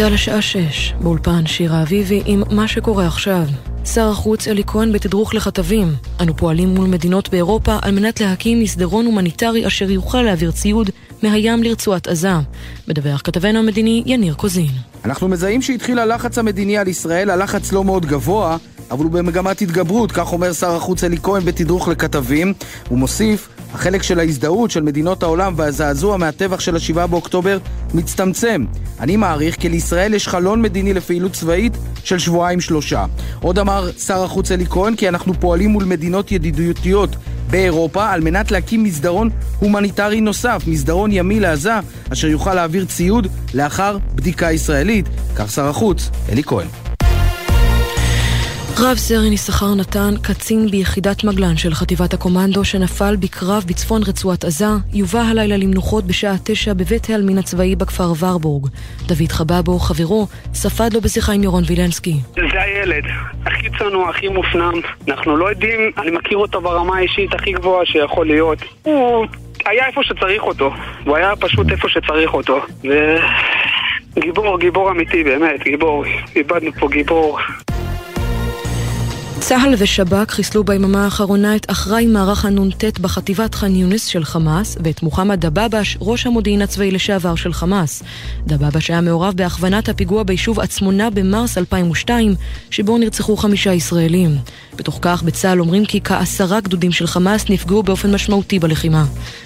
צה"ל לשעה שש, באולפן שירה אביבי עם מה שקורה עכשיו. שר החוץ אלי כהן בתדרוך לכתבים. אנו פועלים מול מדינות באירופה על מנת להקים מסדרון הומניטרי אשר יוכל להעביר ציוד מהים לרצועת עזה. מדווח כתבנו המדיני יניר קוזין. אנחנו מזהים שהתחיל הלחץ המדיני על ישראל, הלחץ לא מאוד גבוה, אבל הוא במגמת התגברות, כך אומר שר החוץ אלי כהן בתדרוך לכתבים. הוא מוסיף, החלק של ההזדהות של מדינות העולם והזעזוע מהטבח של השבעה באוקטובר מצטמצם. אני מעריך כי לישראל יש חלון מדיני לפעילות צבאית של שבועיים שלושה. עוד אמר שר החוץ אלי כהן כי אנחנו פועלים מול מדינות ידידותיות באירופה על מנת להקים מסדרון הומניטרי נוסף, מסדרון ימי לעזה, אשר יוכל להעביר ציוד לאחר בדיקה ישראלית. כך שר החוץ אלי כהן. רב סרן יששכר נתן, קצין ביחידת מגלן של חטיבת הקומנדו שנפל בקרב בצפון רצועת עזה, יובא הלילה למנוחות בשעה תשע בבית העלמין הצבאי בכפר ורבורג. דוד חבבו, חברו, ספד לו בשיחה עם ירון וילנסקי. זה הילד, הכי צנוע, הכי מופנם. אנחנו לא יודעים, אני מכיר אותו ברמה האישית הכי גבוהה שיכול להיות. הוא היה איפה שצריך אותו. הוא היה פשוט איפה שצריך אותו. ו... גיבור, גיבור אמיתי באמת, גיבור. איבדנו פה גיבור. צה"ל ושב"כ חיסלו ביממה האחרונה את אחראי מערך הנ"ט בחטיבת ח'אן יונס של חמאס ואת מוחמד דבאבש, ראש המודיעין הצבאי לשעבר של חמאס. דבאבש היה מעורב בהכוונת הפיגוע ביישוב עצמונה במרס 2002, שבו נרצחו חמישה ישראלים. בתוך כך בצה"ל אומרים כי כעשרה גדודים של חמאס נפגעו באופן משמעותי בלחימה.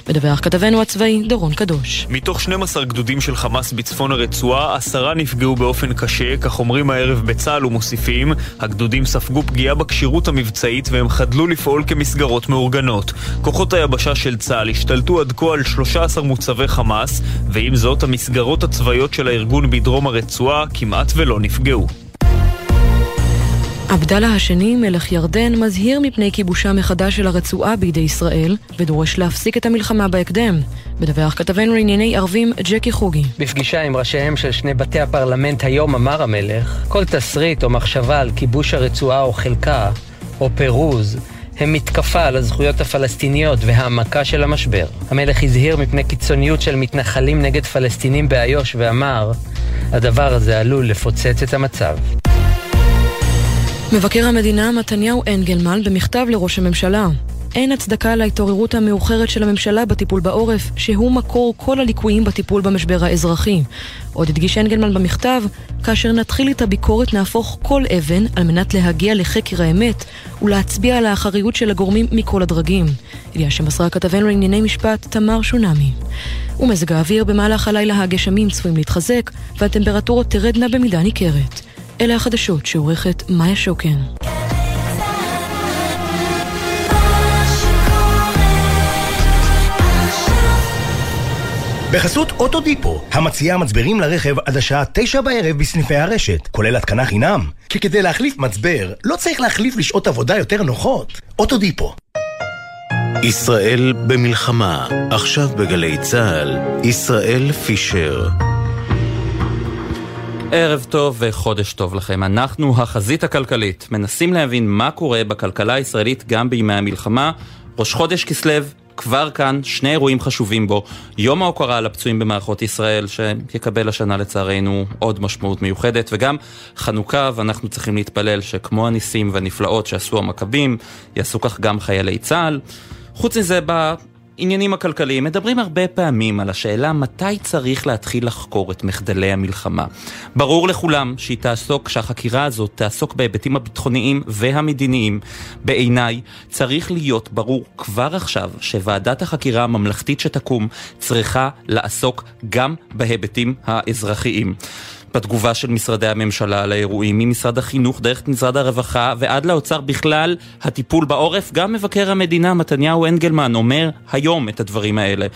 מדווח כתבנו הצבאי דורון קדוש. מתוך 12 גדודים של חמאס בצפון הרצועה, עשרה נפגעו באופן קשה, כך אומרים הערב בצה"ל ומוסיפים, הגדודים ספגו פגיעה בכשירות המבצעית והם חדלו לפעול כמסגרות מאורגנות. כוחות היבשה של צה"ל השתלטו עד כה על 13 מוצבי חמאס, ועם זאת המסגרות הצבאיות של הארגון בדרום הרצועה כמעט ולא נפגעו. עבדאללה השני, מלך ירדן, מזהיר מפני כיבושה מחדש של הרצועה בידי ישראל, ודורש להפסיק את המלחמה בהקדם. מדווח כתבנו לענייני ערבים, ג'קי חוגי. בפגישה עם ראשיהם של שני בתי הפרלמנט היום אמר המלך, כל תסריט או מחשבה על כיבוש הרצועה או חלקה, או פירוז, הם מתקפה על הזכויות הפלסטיניות והעמקה של המשבר. המלך הזהיר מפני קיצוניות של מתנחלים נגד פלסטינים באיו"ש ואמר, הדבר הזה עלול לפוצץ את המצב. מבקר המדינה מתניהו אנגלמן במכתב לראש הממשלה. אין הצדקה להתעוררות המאוחרת של הממשלה בטיפול בעורף, שהוא מקור כל הליקויים בטיפול במשבר האזרחי. עוד הדגיש אנגלמן במכתב, כאשר נתחיל את הביקורת נהפוך כל אבן על מנת להגיע לחקר האמת ולהצביע על האחריות של הגורמים מכל הדרגים. ידיעה שמסרה כתבנו לענייני משפט תמר שונמי. ומזג האוויר במהלך הלילה הגשמים צפויים להתחזק והטמפרטורות תרדנה במידה ניכרת. אלה החדשות שעורכת מאיה שוקן. בחסות אוטודיפו, המציעה מצברים לרכב עד השעה תשע בערב בסניפי הרשת, כולל התקנה חינם. כי כדי להחליף מצבר, לא צריך להחליף לשעות עבודה יותר נוחות. אוטודיפו. ישראל במלחמה, עכשיו בגלי צה"ל, ישראל פישר. ערב טוב וחודש טוב לכם. אנחנו החזית הכלכלית, מנסים להבין מה קורה בכלכלה הישראלית גם בימי המלחמה. ראש חודש כסלו, כבר כאן, שני אירועים חשובים בו. יום ההוקרה לפצועים במערכות ישראל, שיקבל השנה לצערנו עוד משמעות מיוחדת, וגם חנוכה, ואנחנו צריכים להתפלל שכמו הניסים והנפלאות שעשו המכבים, יעשו כך גם חיילי צה"ל. חוץ מזה, עניינים הכלכליים, מדברים הרבה פעמים על השאלה מתי צריך להתחיל לחקור את מחדלי המלחמה. ברור לכולם שהיא תעסוק, שהחקירה הזאת תעסוק בהיבטים הביטחוניים והמדיניים. בעיניי צריך להיות ברור כבר עכשיו שוועדת החקירה הממלכתית שתקום צריכה לעסוק גם בהיבטים האזרחיים. בתגובה של משרדי הממשלה על האירועים, ממשרד החינוך דרך משרד הרווחה ועד לאוצר בכלל, הטיפול בעורף, גם מבקר המדינה מתניהו אנגלמן אומר היום את הדברים האלה.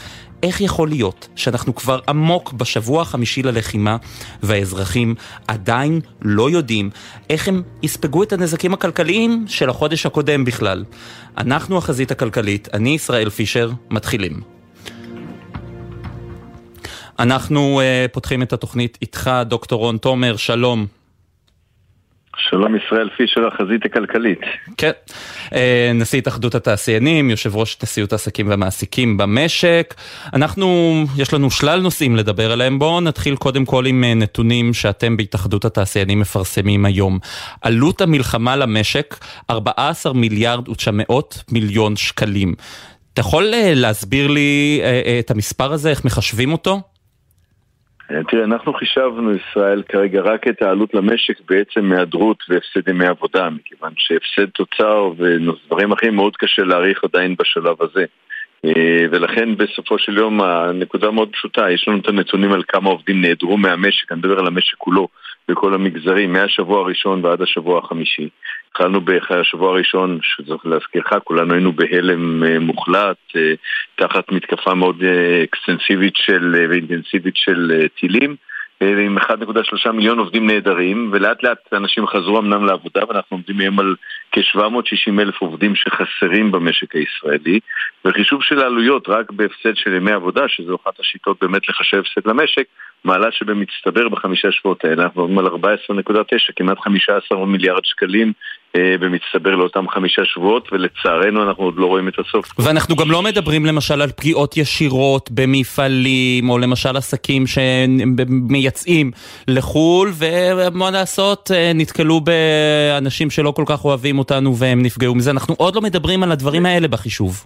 איך יכול להיות שאנחנו כבר עמוק בשבוע החמישי ללחימה והאזרחים עדיין לא יודעים איך הם יספגו את הנזקים הכלכליים של החודש הקודם בכלל? אנחנו החזית הכלכלית, אני ישראל פישר, מתחילים. אנחנו uh, פותחים את התוכנית איתך, דוקטור רון תומר, שלום. שלום ישראל פישר, החזית הכלכלית. כן, אה, נשיא התאחדות התעשיינים, יושב ראש נשיאות העסקים והמעסיקים במשק. אנחנו, יש לנו שלל נושאים לדבר עליהם, בואו נתחיל קודם כל עם אה, נתונים שאתם בהתאחדות התעשיינים מפרסמים היום. עלות המלחמה למשק, 14 מיליארד ו-900 מיליון שקלים. אתה יכול להסביר לי את המספר הזה, איך מחשבים אותו? אה, תראה, אנחנו חישבנו, ישראל, כרגע רק את העלות למשק בעצם מהיעדרות והפסד ימי עבודה, מכיוון שהפסד תוצר ודברים אחרים מאוד קשה להעריך עדיין בשלב הזה. אה, ולכן בסופו של יום הנקודה מאוד פשוטה, יש לנו את הנתונים על כמה עובדים נעדרו מהמשק, אני מדבר על המשק כולו, בכל המגזרים, מהשבוע הראשון ועד השבוע החמישי. התחלנו בשבוע הראשון, שצריך להזכירך, כולנו היינו בהלם אה, מוחלט, אה, תחת מתקפה מאוד אקסטנסיבית של, ואינטנסיבית של טילים. עם 1.3 מיליון עובדים נהדרים, ולאט לאט אנשים חזרו אמנם לעבודה, ואנחנו עומדים היום על כ-760 אלף עובדים שחסרים במשק הישראלי, וחישוב של העלויות רק בהפסד של ימי עבודה, שזו אחת השיטות באמת לחשב הפסד למשק, מעלה שבמצטבר בחמישה שבועות האלה, אנחנו עומדים על 14.9, כמעט 15 מיליארד שקלים אה, במצטבר לאותם חמישה שבועות, ולצערנו אנחנו עוד לא רואים את הסוף. ואנחנו גם לא מדברים למשל על פגיעות ישירות במפעלים, או למשל עסקים שמייצאים לחו"ל, ומה לעשות, אה, נתקלו באנשים שלא כל כך אוהבים אותנו והם נפגעו מזה. אנחנו עוד לא מדברים על הדברים האלה בחישוב.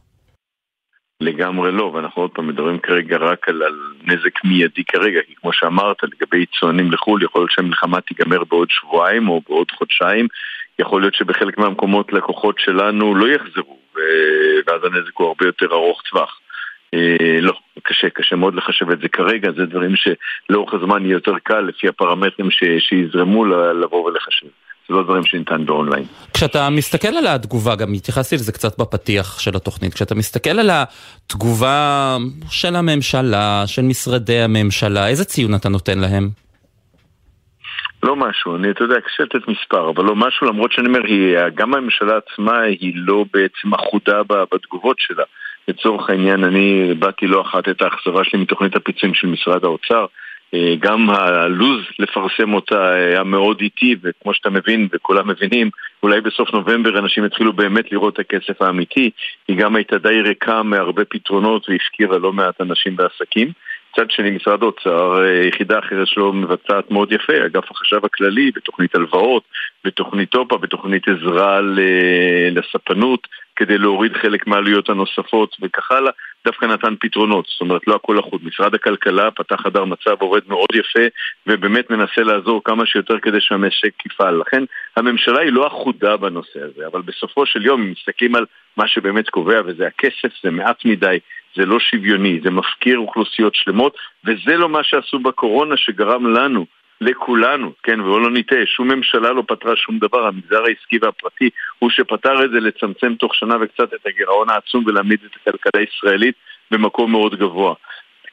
לגמרי לא, ואנחנו עוד פעם מדברים כרגע רק על, על נזק מיידי כרגע, כי כמו שאמרת, לגבי יצואנים לחו"ל, יכול להיות שהמלחמה תיגמר בעוד שבועיים או בעוד חודשיים, יכול להיות שבחלק מהמקומות לקוחות שלנו לא יחזרו, ואז הנזק הוא הרבה יותר ארוך טווח. אה, לא, קשה, קשה מאוד לחשב את זה כרגע, זה דברים שלאורך הזמן יהיה יותר קל לפי הפרמטרים ש, שיזרמו לבוא ולחשב. זה לא דברים שניתן באונליין. כשאתה מסתכל על התגובה, גם התייחסתי לזה קצת בפתיח של התוכנית, כשאתה מסתכל על התגובה של הממשלה, של משרדי הממשלה, איזה ציון אתה נותן להם? לא משהו, אני, אתה יודע, קשה לתת מספר, אבל לא משהו, למרות שאני אומר, היא, גם הממשלה עצמה היא לא בעצם אחודה בתגובות שלה. לצורך העניין, אני באתי לא אחת את האכזבה שלי מתוכנית הפיצויים של משרד האוצר. אה, גם הלו"ז לפרסם אותה היה מאוד איטי, וכמו שאתה מבין, וכולם מבינים, אולי בסוף נובמבר אנשים יתחילו באמת לראות את הכסף האמיתי. היא גם הייתה די ריקה מהרבה פתרונות והפקירה לא מעט אנשים ועסקים. מצד שני, משרד האוצר, אה, יחידה אחרת שלו מבצעת מאוד יפה, אגף החשב הכללי, בתוכנית הלוואות, בתוכנית טופה, בתוכנית עזרה לספנות, כדי להוריד חלק מהעלויות הנוספות וכך הלאה, דווקא נתן פתרונות, זאת אומרת לא הכל אחוד. משרד הכלכלה פתח חדר מצב, עובד מאוד יפה, ובאמת מנסה לעזור כמה שיותר כדי שהמשק יפעל. לכן הממשלה היא לא אחודה בנושא הזה, אבל בסופו של יום, אם מסתכלים על מה שבאמת קובע, וזה הכסף, זה מעט מדי, זה לא שוויוני, זה מפקיר אוכלוסיות שלמות, וזה לא מה שעשו בקורונה שגרם לנו לכולנו, כן, ובואו לא נטעה, שום ממשלה לא פתרה שום דבר, המגזר העסקי והפרטי הוא שפתר את זה לצמצם תוך שנה וקצת את הגירעון העצום ולהעמיד את הכלכלה הישראלית במקום מאוד גבוה.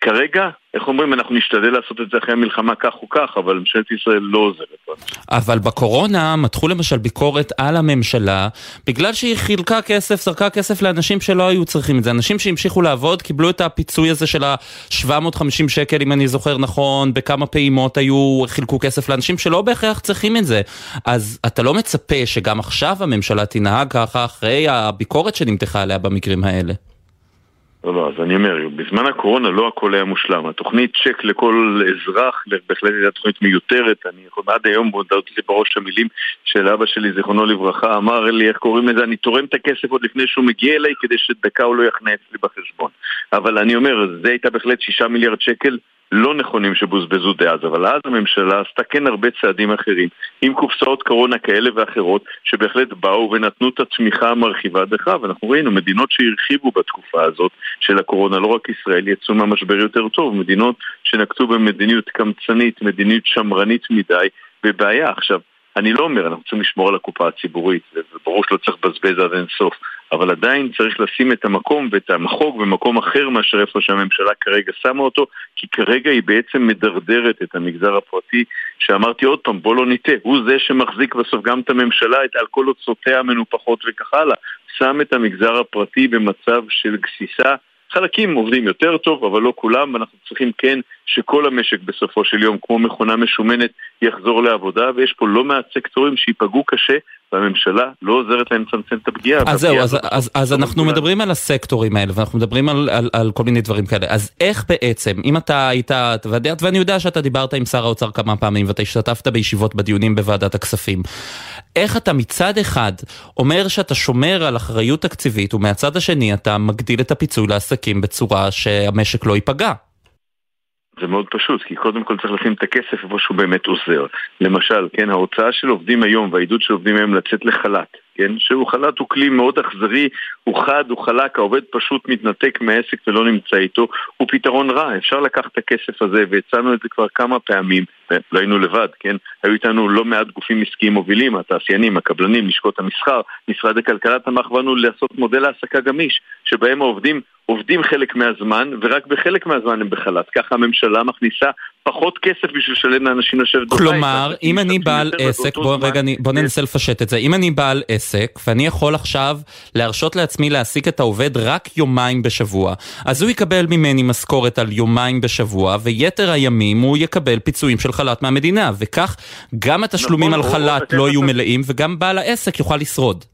כרגע, איך אומרים, אנחנו נשתדל לעשות את זה אחרי המלחמה כך או כך, אבל ממשלת ישראל לא עוזרת. אבל בקורונה מתחו למשל ביקורת על הממשלה, בגלל שהיא חילקה כסף, זרקה כסף לאנשים שלא היו צריכים את זה. אנשים שהמשיכו לעבוד קיבלו את הפיצוי הזה של ה-750 שקל, אם אני זוכר נכון, בכמה פעימות היו, חילקו כסף לאנשים שלא בהכרח צריכים את זה. אז אתה לא מצפה שגם עכשיו הממשלה תנהג ככה אחרי הביקורת שנמתחה עליה במקרים האלה. לא, לא, אז אני אומר, בזמן הקורונה לא הכל היה מושלם. התוכנית צ'ק לכל אזרח, בהחלט הייתה תוכנית מיותרת. אני יכול עד היום, הודעתי לי בראש המילים של אבא שלי, זיכרונו לברכה, אמר לי, איך קוראים לזה, אני תורם את הכסף עוד לפני שהוא מגיע אליי, כדי שדקה הוא לא יחנה אצלי בחשבון. אבל אני אומר, זה הייתה בהחלט שישה מיליארד שקל לא נכונים שבוזבזו דאז, אבל אז הממשלה עשתה כן הרבה צעדים אחרים, עם קופסאות קורונה כאלה ואחרות, שבהחלט באו ונתנו את התמיכה המרחיבה דרך, ואנחנו ראינו מדינות שהרחיבו בתקופה הזאת של הקורונה, לא רק ישראל, יצאו מהמשבר יותר טוב, מדינות שנקטו במדיניות קמצנית, מדיניות שמרנית מדי, בבעיה. עכשיו, אני לא אומר, אנחנו צריכים לשמור על הקופה הציבורית, וברור שלא צריך לבזבז עד אין סוף, אבל עדיין צריך לשים את המקום ואת המחוג במקום אחר מאשר איפה שהממשלה כרגע שמה אותו, כי כרגע היא בעצם מדרדרת את המגזר הפרטי, שאמרתי עוד פעם, בוא לא ניטה, הוא זה שמחזיק בסוף גם את הממשלה, את, על כל הוצאותיה המנופחות וכך הלאה, שם את המגזר הפרטי במצב של גסיסה חלקים עובדים יותר טוב, אבל לא כולם, ואנחנו צריכים כן שכל המשק בסופו של יום, כמו מכונה משומנת, יחזור לעבודה, ויש פה לא מעט סקטורים שייפגעו קשה, והממשלה לא עוזרת להם לצמצם את הפגיעה. אז זהו, אז, אז, אז אנחנו מדברים על הסקטורים האלה, ואנחנו מדברים על, על, על כל מיני דברים כאלה. אז איך בעצם, אם אתה היית, ואני יודע שאתה דיברת עם שר האוצר כמה פעמים, ואתה השתתפת בישיבות בדיונים בוועדת הכספים, איך אתה מצד אחד אומר שאתה שומר על אחריות תקציבית, ומהצד השני אתה מגדיל את הפיצוי לעסקים בצורה שהמשק לא ייפגע? זה מאוד פשוט, כי קודם כל צריך לשים את הכסף איפה שהוא באמת עוזר. למשל, כן, ההוצאה של עובדים היום והעידוד של עובדים היום לצאת לחל"ת, כן, שהוא חל"ת הוא כלי מאוד אכזרי, הוא חד, הוא חלק, העובד פשוט מתנתק מהעסק ולא נמצא איתו, הוא פתרון רע, אפשר לקחת את הכסף הזה, והצענו את זה כבר כמה פעמים, לא היינו לבד, כן, היו איתנו לא מעט גופים עסקיים מובילים, התעשיינים, הקבלנים, לשכות המסחר, משרד הכלכלה תמך בנו לעשות מודל העסקה גמיש, שבהם העובדים עובדים חלק מהזמן, ורק בחלק מהזמן הם בחל"ת. ככה הממשלה מכניסה פחות כסף בשביל לשלם לאנשים לשבת בבית. כלומר, אם אני בעל עסק, בוא רגע, בוא ננסה לפשט את זה. אם אני בעל עסק, ואני יכול עכשיו להרשות לעצמי להעסיק את העובד רק יומיים בשבוע, אז הוא יקבל ממני משכורת על יומיים בשבוע, ויתר הימים הוא יקבל פיצויים של חל"ת מהמדינה, וכך גם התשלומים נכון, על חל"ת לא יהיו מלאים, וגם בעל העסק יוכל לשרוד.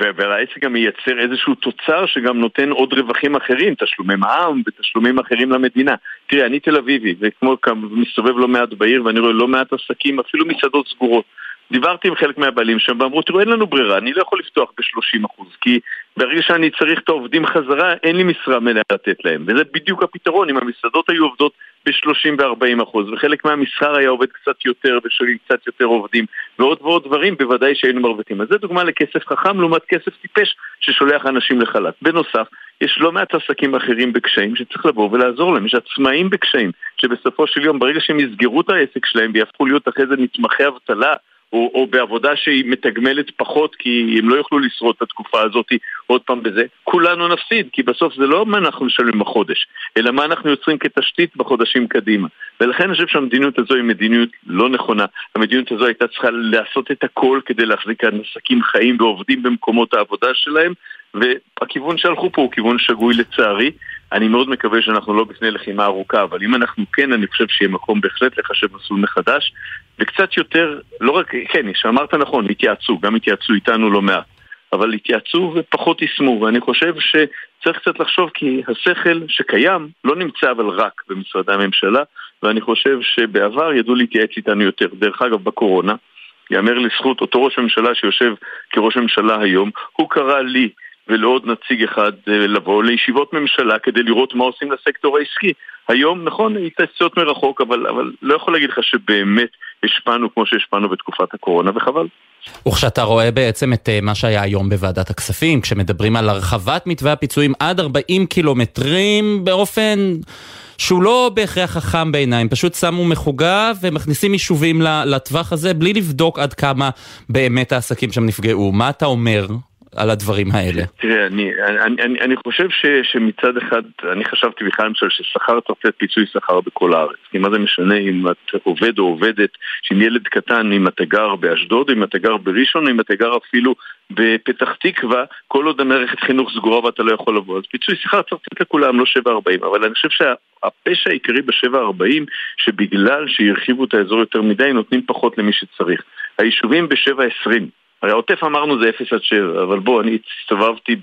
והעסק גם מייצר איזשהו תוצר שגם נותן עוד רווחים אחרים, תשלומי מע"מ ותשלומים אחרים למדינה. תראה, אני תל אביבי, וכמו מסתובב לא מעט בעיר ואני רואה לא מעט עסקים, אפילו מסעדות סגורות. דיברתי עם חלק מהבעלים שם ואמרו, תראו, אין לנו ברירה, אני לא יכול לפתוח ב-30% כי ברגע שאני צריך את העובדים חזרה, אין לי משרה מלאה לתת להם. וזה בדיוק הפתרון, אם המסעדות היו עובדות ב-30 ו-40 אחוז, וחלק מהמסחר היה עובד קצת יותר ושולים קצת יותר עובדים, ועוד ועוד דברים, בוודאי שהיינו מרוויחים. אז זה דוגמה לכסף חכם לעומת כסף טיפש ששולח אנשים לחל"ת. בנוסף, יש לא מעט עסקים אחרים בקשיים שצריך לבוא ולעזור להם. יש עצמאים בקשיים, שבסופו של יום, ברגע שהם יסגרו את העסק שלהם ויהפכו להיות אחרי זה נתמכי אבטלה, או, או בעבודה שהיא מתגמלת פחות כי הם לא יוכלו לשרוד את התקופה הזאת עוד פעם בזה, כולנו נפסיד, כי בסוף זה לא מה אנחנו משלמים בחודש, אלא מה אנחנו יוצרים כתשתית בחודשים קדימה. ולכן אני חושב שהמדיניות הזו היא מדיניות לא נכונה. המדיניות הזו הייתה צריכה לעשות את הכל כדי להחזיק עסקים חיים ועובדים במקומות העבודה שלהם, והכיוון שהלכו פה הוא כיוון שגוי לצערי. אני מאוד מקווה שאנחנו לא בפני לחימה ארוכה, אבל אם אנחנו כן, אני חושב שיהיה מקום בהחלט לחשב מסלול מחדש, וקצת יותר, לא רק, כן, שאמרת נכון, התייעצו, גם התייעצו איתנו לא מעט, אבל התייעצו ופחות יישמו, ואני חושב שצריך קצת לחשוב כי השכל שקיים לא נמצא אבל רק במשרדי הממשלה, ואני חושב שבעבר ידעו להתייעץ איתנו יותר. דרך אגב, בקורונה, יאמר לזכות אותו ראש ממשלה שיושב כראש ממשלה היום, הוא קרא לי ולעוד נציג אחד אה, לבוא לישיבות ממשלה כדי לראות מה עושים לסקטור העסקי. היום, נכון, התייעצויות מרחוק, אבל, אבל לא יכול להגיד לך שבאמת השפענו כמו שהשפענו בתקופת הקורונה, וחבל. וכשאתה רואה בעצם את אה, מה שהיה היום בוועדת הכספים, כשמדברים על הרחבת מתווה הפיצויים עד 40 קילומטרים באופן... שהוא לא בהכרח חכם בעיניים, פשוט שמו מחוגה ומכניסים יישובים לטווח הזה בלי לבדוק עד כמה באמת העסקים שם נפגעו. מה אתה אומר על הדברים האלה? תראה, אני, אני, אני, אני חושב ש, שמצד אחד, אני חשבתי בכלל למשל ששכר צריך לתת פיצוי שכר בכל הארץ. כי מה זה משנה אם את עובד או עובדת, שאם ילד קטן, אם אתה גר באשדוד, אם אתה גר בראשון, אם אתה גר אפילו בפתח תקווה, כל עוד המערכת חינוך סגורה ואתה לא יכול לבוא. אז פיצוי שכר צריך לתת לכולם, לא 7.40. אבל אני חושב שהפשע העיקרי ב-7.40, שבגלל שהרחיבו את האזור יותר מדי, נותנים פחות למי שצריך. היישובים ב-7.20 הרי העוטף אמרנו זה 0 עד 7, אבל בוא, אני הסתובבתי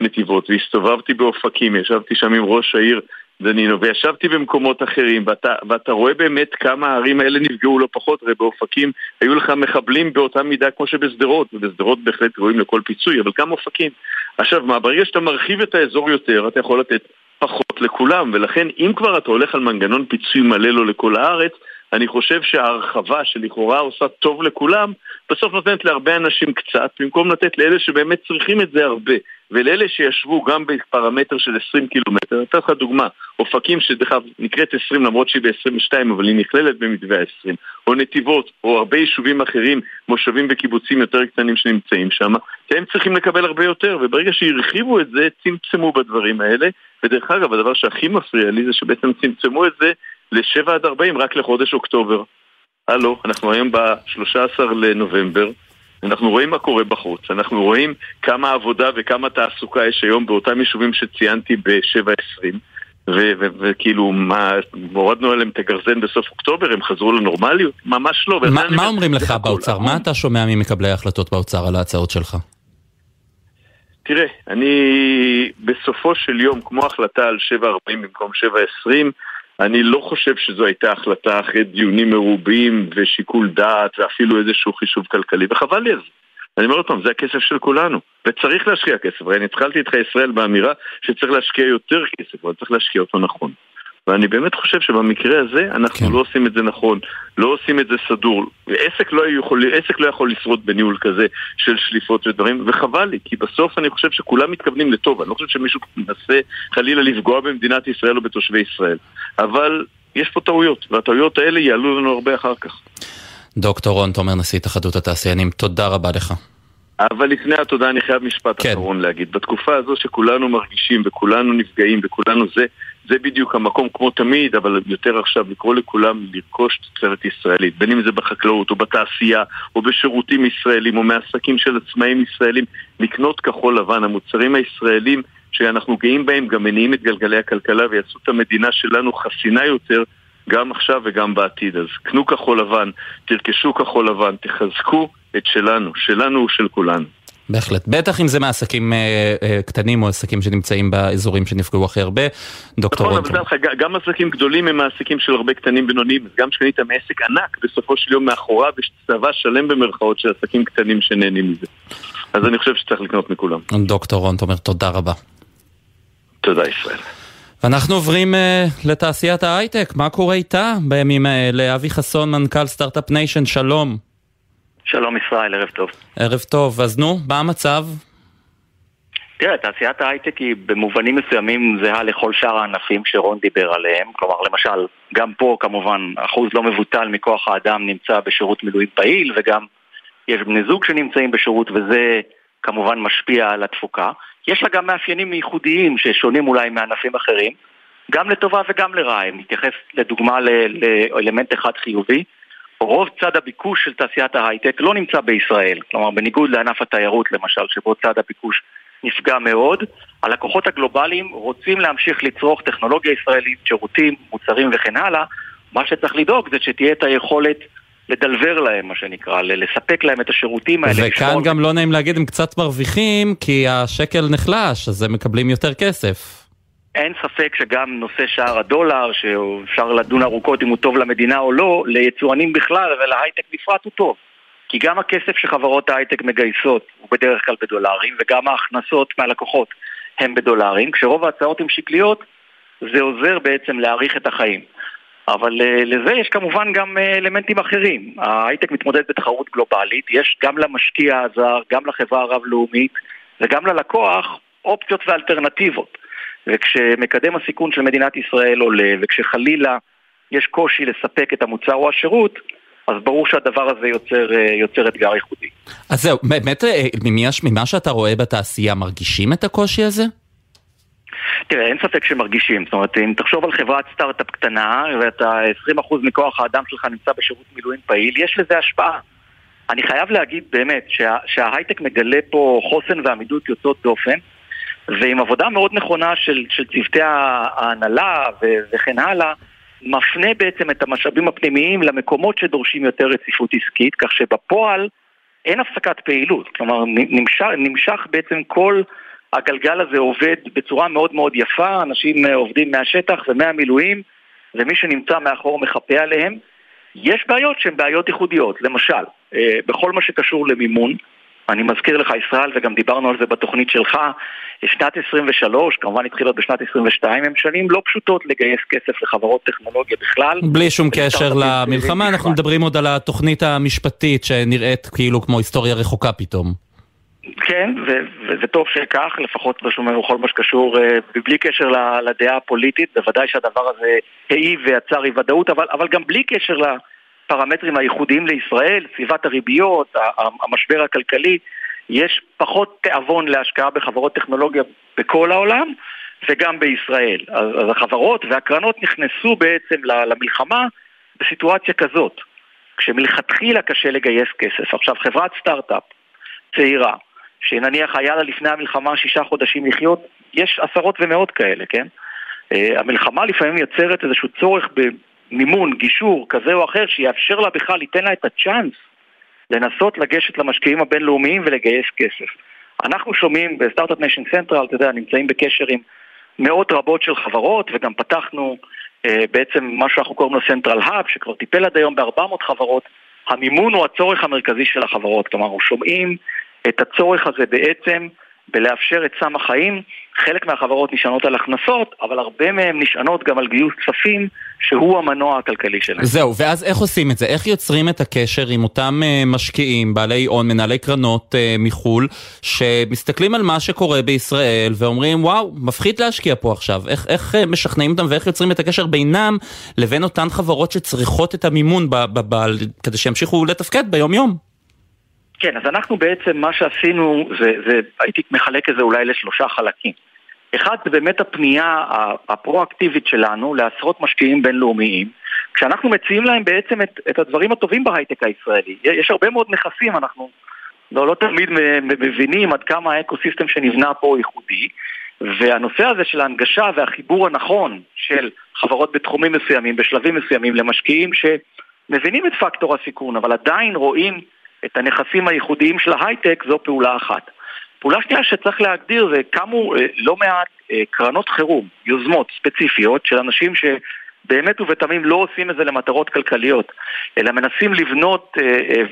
בנתיבות והסתובבתי באופקים, ישבתי שם עם ראש העיר דנינו, וישבתי במקומות אחרים, ואתה, ואתה רואה באמת כמה הערים האלה נפגעו לא פחות, הרי באופקים היו לך מחבלים באותה מידה כמו שבשדרות, ובשדרות בהחלט רואים לכל פיצוי, אבל גם אופקים. עכשיו, מה, ברגע שאתה מרחיב את האזור יותר, אתה יכול לתת פחות לכולם, ולכן אם כבר אתה הולך על מנגנון פיצוי מלא לו לכל הארץ, אני חושב שההרחבה שלכאורה עושה טוב לכולם, בסוף נותנת להרבה אנשים קצת, במקום לתת לאלה שבאמת צריכים את זה הרבה. ולאלה שישבו גם בפרמטר של 20 קילומטר, אתן לך דוגמה, אופקים שדרך אגב נקראת 20 למרות שהיא ב-22 אבל היא נכללת במתווה ה-20, או נתיבות, או הרבה יישובים אחרים, מושבים וקיבוצים יותר קטנים שנמצאים שם, הם צריכים לקבל הרבה יותר, וברגע שהרחיבו את זה, צמצמו בדברים האלה, ודרך אגב, הדבר שהכי מפריע לי זה שבעצם צמצמו את זה ל-7 עד 40 רק לחודש אוקטובר. הלו, אנחנו היום ב-13 לנובמבר, אנחנו רואים מה קורה בחוץ, אנחנו רואים כמה עבודה וכמה תעסוקה יש היום באותם יישובים שציינתי ב-7.20 וכאילו, מה, הורדנו עליהם את הגרזן בסוף אוקטובר, הם חזרו לנורמליות? ממש לא. מה, מה אומרים לך באוצר? מה אתה שומע ממקבלי ההחלטות באוצר על ההצעות שלך? תראה, אני בסופו של יום, כמו החלטה על 7.40 במקום 7.20, אני לא חושב שזו הייתה החלטה אחרי דיונים מרובים ושיקול דעת ואפילו איזשהו חישוב כלכלי, וחבל לי על זה. אני אומר עוד פעם, זה הכסף של כולנו, וצריך להשקיע כסף. הרי אני התחלתי איתך ישראל באמירה שצריך להשקיע יותר כסף, אבל צריך להשקיע אותו נכון. ואני באמת חושב שבמקרה הזה אנחנו כן. לא עושים את זה נכון, לא עושים את זה סדור. עסק לא, יכול, עסק לא יכול לשרוד בניהול כזה של שליפות ודברים, וחבל לי, כי בסוף אני חושב שכולם מתכוונים לטוב, אני לא חושב שמישהו מנסה חלילה לפגוע במדינת ישראל או בתושבי ישראל. אבל יש פה טעויות, והטעויות האלה יעלו לנו הרבה אחר כך. דוקטור רון תומר, נשיא התאחדות התעשיינים, תודה רבה לך. אבל לפני התודה אני חייב משפט כן. אחרון להגיד. בתקופה הזו שכולנו מרגישים וכולנו נפגעים וכולנו זה, זה בדיוק המקום כמו תמיד, אבל יותר עכשיו לקרוא לכולם לרכוש תוצרת ישראלית, בין אם זה בחקלאות או בתעשייה או בשירותים ישראלים או מעסקים של עצמאים ישראלים, לקנות כחול לבן, המוצרים הישראלים שאנחנו גאים בהם גם מניעים את גלגלי הכלכלה ויעשו את המדינה שלנו חסינה יותר גם עכשיו וגם בעתיד. אז קנו כחול לבן, תרכשו כחול לבן, תחזקו את שלנו, שלנו הוא של כולנו. בהחלט, בטח אם זה מעסקים אה, אה, קטנים או עסקים שנמצאים באזורים שנפגעו הכי הרבה. דוקטור נכון, אבל לך, גם עסקים גדולים הם מעסיקים של הרבה קטנים בינוניים, גם כשקנית מעסק ענק, בסופו של יום מאחוריו יש צבא שלם במרכאות של עסקים קטנים שנהנים מזה. אז אני חושב שצריך לקנות מכולם. דוקטור רון תומר, תודה רבה. תודה ישראל. ואנחנו עוברים uh, לתעשיית ההייטק, מה קורה איתה בימים האלה? אבי חסון, מנכ"ל Start-Up Nation, שלום. שלום ישראל, ערב טוב. ערב טוב, אז נו, מה המצב? תראה, תעשיית ההייטק היא במובנים מסוימים זהה לכל שאר הענפים שרון דיבר עליהם. כלומר, למשל, גם פה כמובן אחוז לא מבוטל מכוח האדם נמצא בשירות מילואים פעיל, וגם יש בני זוג שנמצאים בשירות, וזה כמובן משפיע על התפוקה. יש לה גם מאפיינים ייחודיים ששונים אולי מענפים אחרים, גם לטובה וגם לרעה. אם נתייחס לדוגמה לאלמנט אחד חיובי, רוב צד הביקוש של תעשיית ההייטק לא נמצא בישראל. כלומר, בניגוד לענף התיירות למשל, שבו צד הביקוש נפגע מאוד, הלקוחות הגלובליים רוצים להמשיך לצרוך טכנולוגיה ישראלית, שירותים, מוצרים וכן הלאה. מה שצריך לדאוג זה שתהיה את היכולת לדלבר להם, מה שנקרא, לספק להם את השירותים האלה. וכאן גם לא נעים להגיד, הם קצת מרוויחים, כי השקל נחלש, אז הם מקבלים יותר כסף. אין ספק שגם נושא שער הדולר, שאפשר לדון ארוכות אם הוא טוב למדינה או לא, ליצואנים בכלל ולהייטק בפרט הוא טוב. כי גם הכסף שחברות ההייטק מגייסות הוא בדרך כלל בדולרים, וגם ההכנסות מהלקוחות הם בדולרים. כשרוב ההצעות הן שקליות, זה עוזר בעצם להאריך את החיים. אבל uh, לזה יש כמובן גם uh, אלמנטים אחרים. ההייטק מתמודד בתחרות גלובלית, יש גם למשקיע הזר, גם לחברה הרב-לאומית וגם ללקוח אופציות ואלטרנטיבות. וכשמקדם הסיכון של מדינת ישראל עולה, וכשחלילה יש קושי לספק את המוצר או השירות, אז ברור שהדבר הזה יוצר, uh, יוצר אתגר ייחודי. אז זהו, באמת, ממה שאתה רואה בתעשייה, מרגישים את הקושי הזה? תראה, אין ספק שמרגישים. זאת אומרת, אם תחשוב על חברת סטארט-אפ קטנה, ואתה 20% מכוח האדם שלך נמצא בשירות מילואים פעיל, יש לזה השפעה. אני חייב להגיד באמת שה, שההייטק מגלה פה חוסן ועמידות יוצאות דופן, ועם עבודה מאוד נכונה של, של צוותי ההנהלה וכן הלאה, מפנה בעצם את המשאבים הפנימיים למקומות שדורשים יותר רציפות עסקית, כך שבפועל אין הפסקת פעילות. כלומר, נמשך, נמשך בעצם כל... הגלגל הזה עובד בצורה מאוד מאוד יפה, אנשים אה, עובדים מהשטח ומהמילואים, ומי שנמצא מאחור מחפה עליהם. יש בעיות שהן בעיות ייחודיות, למשל, אה, בכל מה שקשור למימון, אני מזכיר לך ישראל, וגם דיברנו על זה בתוכנית שלך, שנת 23, כמובן התחילה בשנת 22, הם שנים לא פשוטות לגייס כסף לחברות טכנולוגיה בכלל. בלי שום קשר למלחמה, אנחנו מדברים עוד על התוכנית המשפטית שנראית כאילו כמו היסטוריה רחוקה פתאום. כן, וזה טוב שכך, לפחות בכל מה שקשור, אה, בלי קשר לדעה הפוליטית, בוודאי שהדבר הזה העיב ויצר אי ודאות, אבל, אבל גם בלי קשר לפרמטרים הייחודיים לישראל, סביבת הריביות, המשבר הכלכלי, יש פחות תיאבון להשקעה בחברות טכנולוגיה בכל העולם וגם בישראל. אז, החברות והקרנות נכנסו בעצם למלחמה בסיטואציה כזאת. כשמלכתחילה קשה לגייס כסף. עכשיו, חברת סטארט-אפ צעירה, שנניח היה לה לפני המלחמה שישה חודשים לחיות, יש עשרות ומאות כאלה, כן? Uh, המלחמה לפעמים יוצרת איזשהו צורך במימון, גישור כזה או אחר, שיאפשר לה בכלל, ייתן לה את הצ'אנס לנסות לגשת למשקיעים הבינלאומיים ולגייס כסף. אנחנו שומעים ב Start-Up Nation Central, אתה יודע, נמצאים בקשר עם מאות רבות של חברות, וגם פתחנו uh, בעצם מה שאנחנו קוראים לו Central Hub, שכבר טיפל עד היום ב-400 חברות. המימון הוא הצורך המרכזי של החברות, כלומר, שומעים את הצורך הזה בעצם בלאפשר את סם החיים. חלק מהחברות נשענות על הכנסות, אבל הרבה מהן נשענות גם על גיוס כספים, שהוא המנוע הכלכלי שלהם. זהו, ואז איך עושים את זה? איך יוצרים את הקשר עם אותם uh, משקיעים, בעלי הון, מנהלי קרנות uh, מחו"ל, שמסתכלים על מה שקורה בישראל ואומרים, וואו, מפחיד להשקיע פה עכשיו. איך, איך uh, משכנעים אותם ואיך יוצרים את הקשר בינם לבין אותן חברות שצריכות את המימון ב- ב- ב- כדי שימשיכו לתפקד ביום-יום? כן, אז אנחנו בעצם, מה שעשינו, זה, זה, הייתי מחלק את זה אולי לשלושה חלקים. אחד, זה באמת הפנייה הפרואקטיבית שלנו לעשרות משקיעים בינלאומיים, כשאנחנו מציעים להם בעצם את, את הדברים הטובים בהייטק הישראלי. יש הרבה מאוד נכסים, אנחנו לא, לא תמיד מבינים עד כמה האקוסיסטם שנבנה פה הוא ייחודי, והנושא הזה של ההנגשה והחיבור הנכון של חברות בתחומים מסוימים, בשלבים מסוימים, למשקיעים שמבינים את פקטור הסיכון, אבל עדיין רואים את הנכסים הייחודיים של ההייטק, זו פעולה אחת. פעולה שנייה שצריך להגדיר זה קמו אה, לא מעט אה, קרנות חירום, יוזמות ספציפיות של אנשים שבאמת ובתמים לא עושים את זה למטרות כלכליות, אלא מנסים לבנות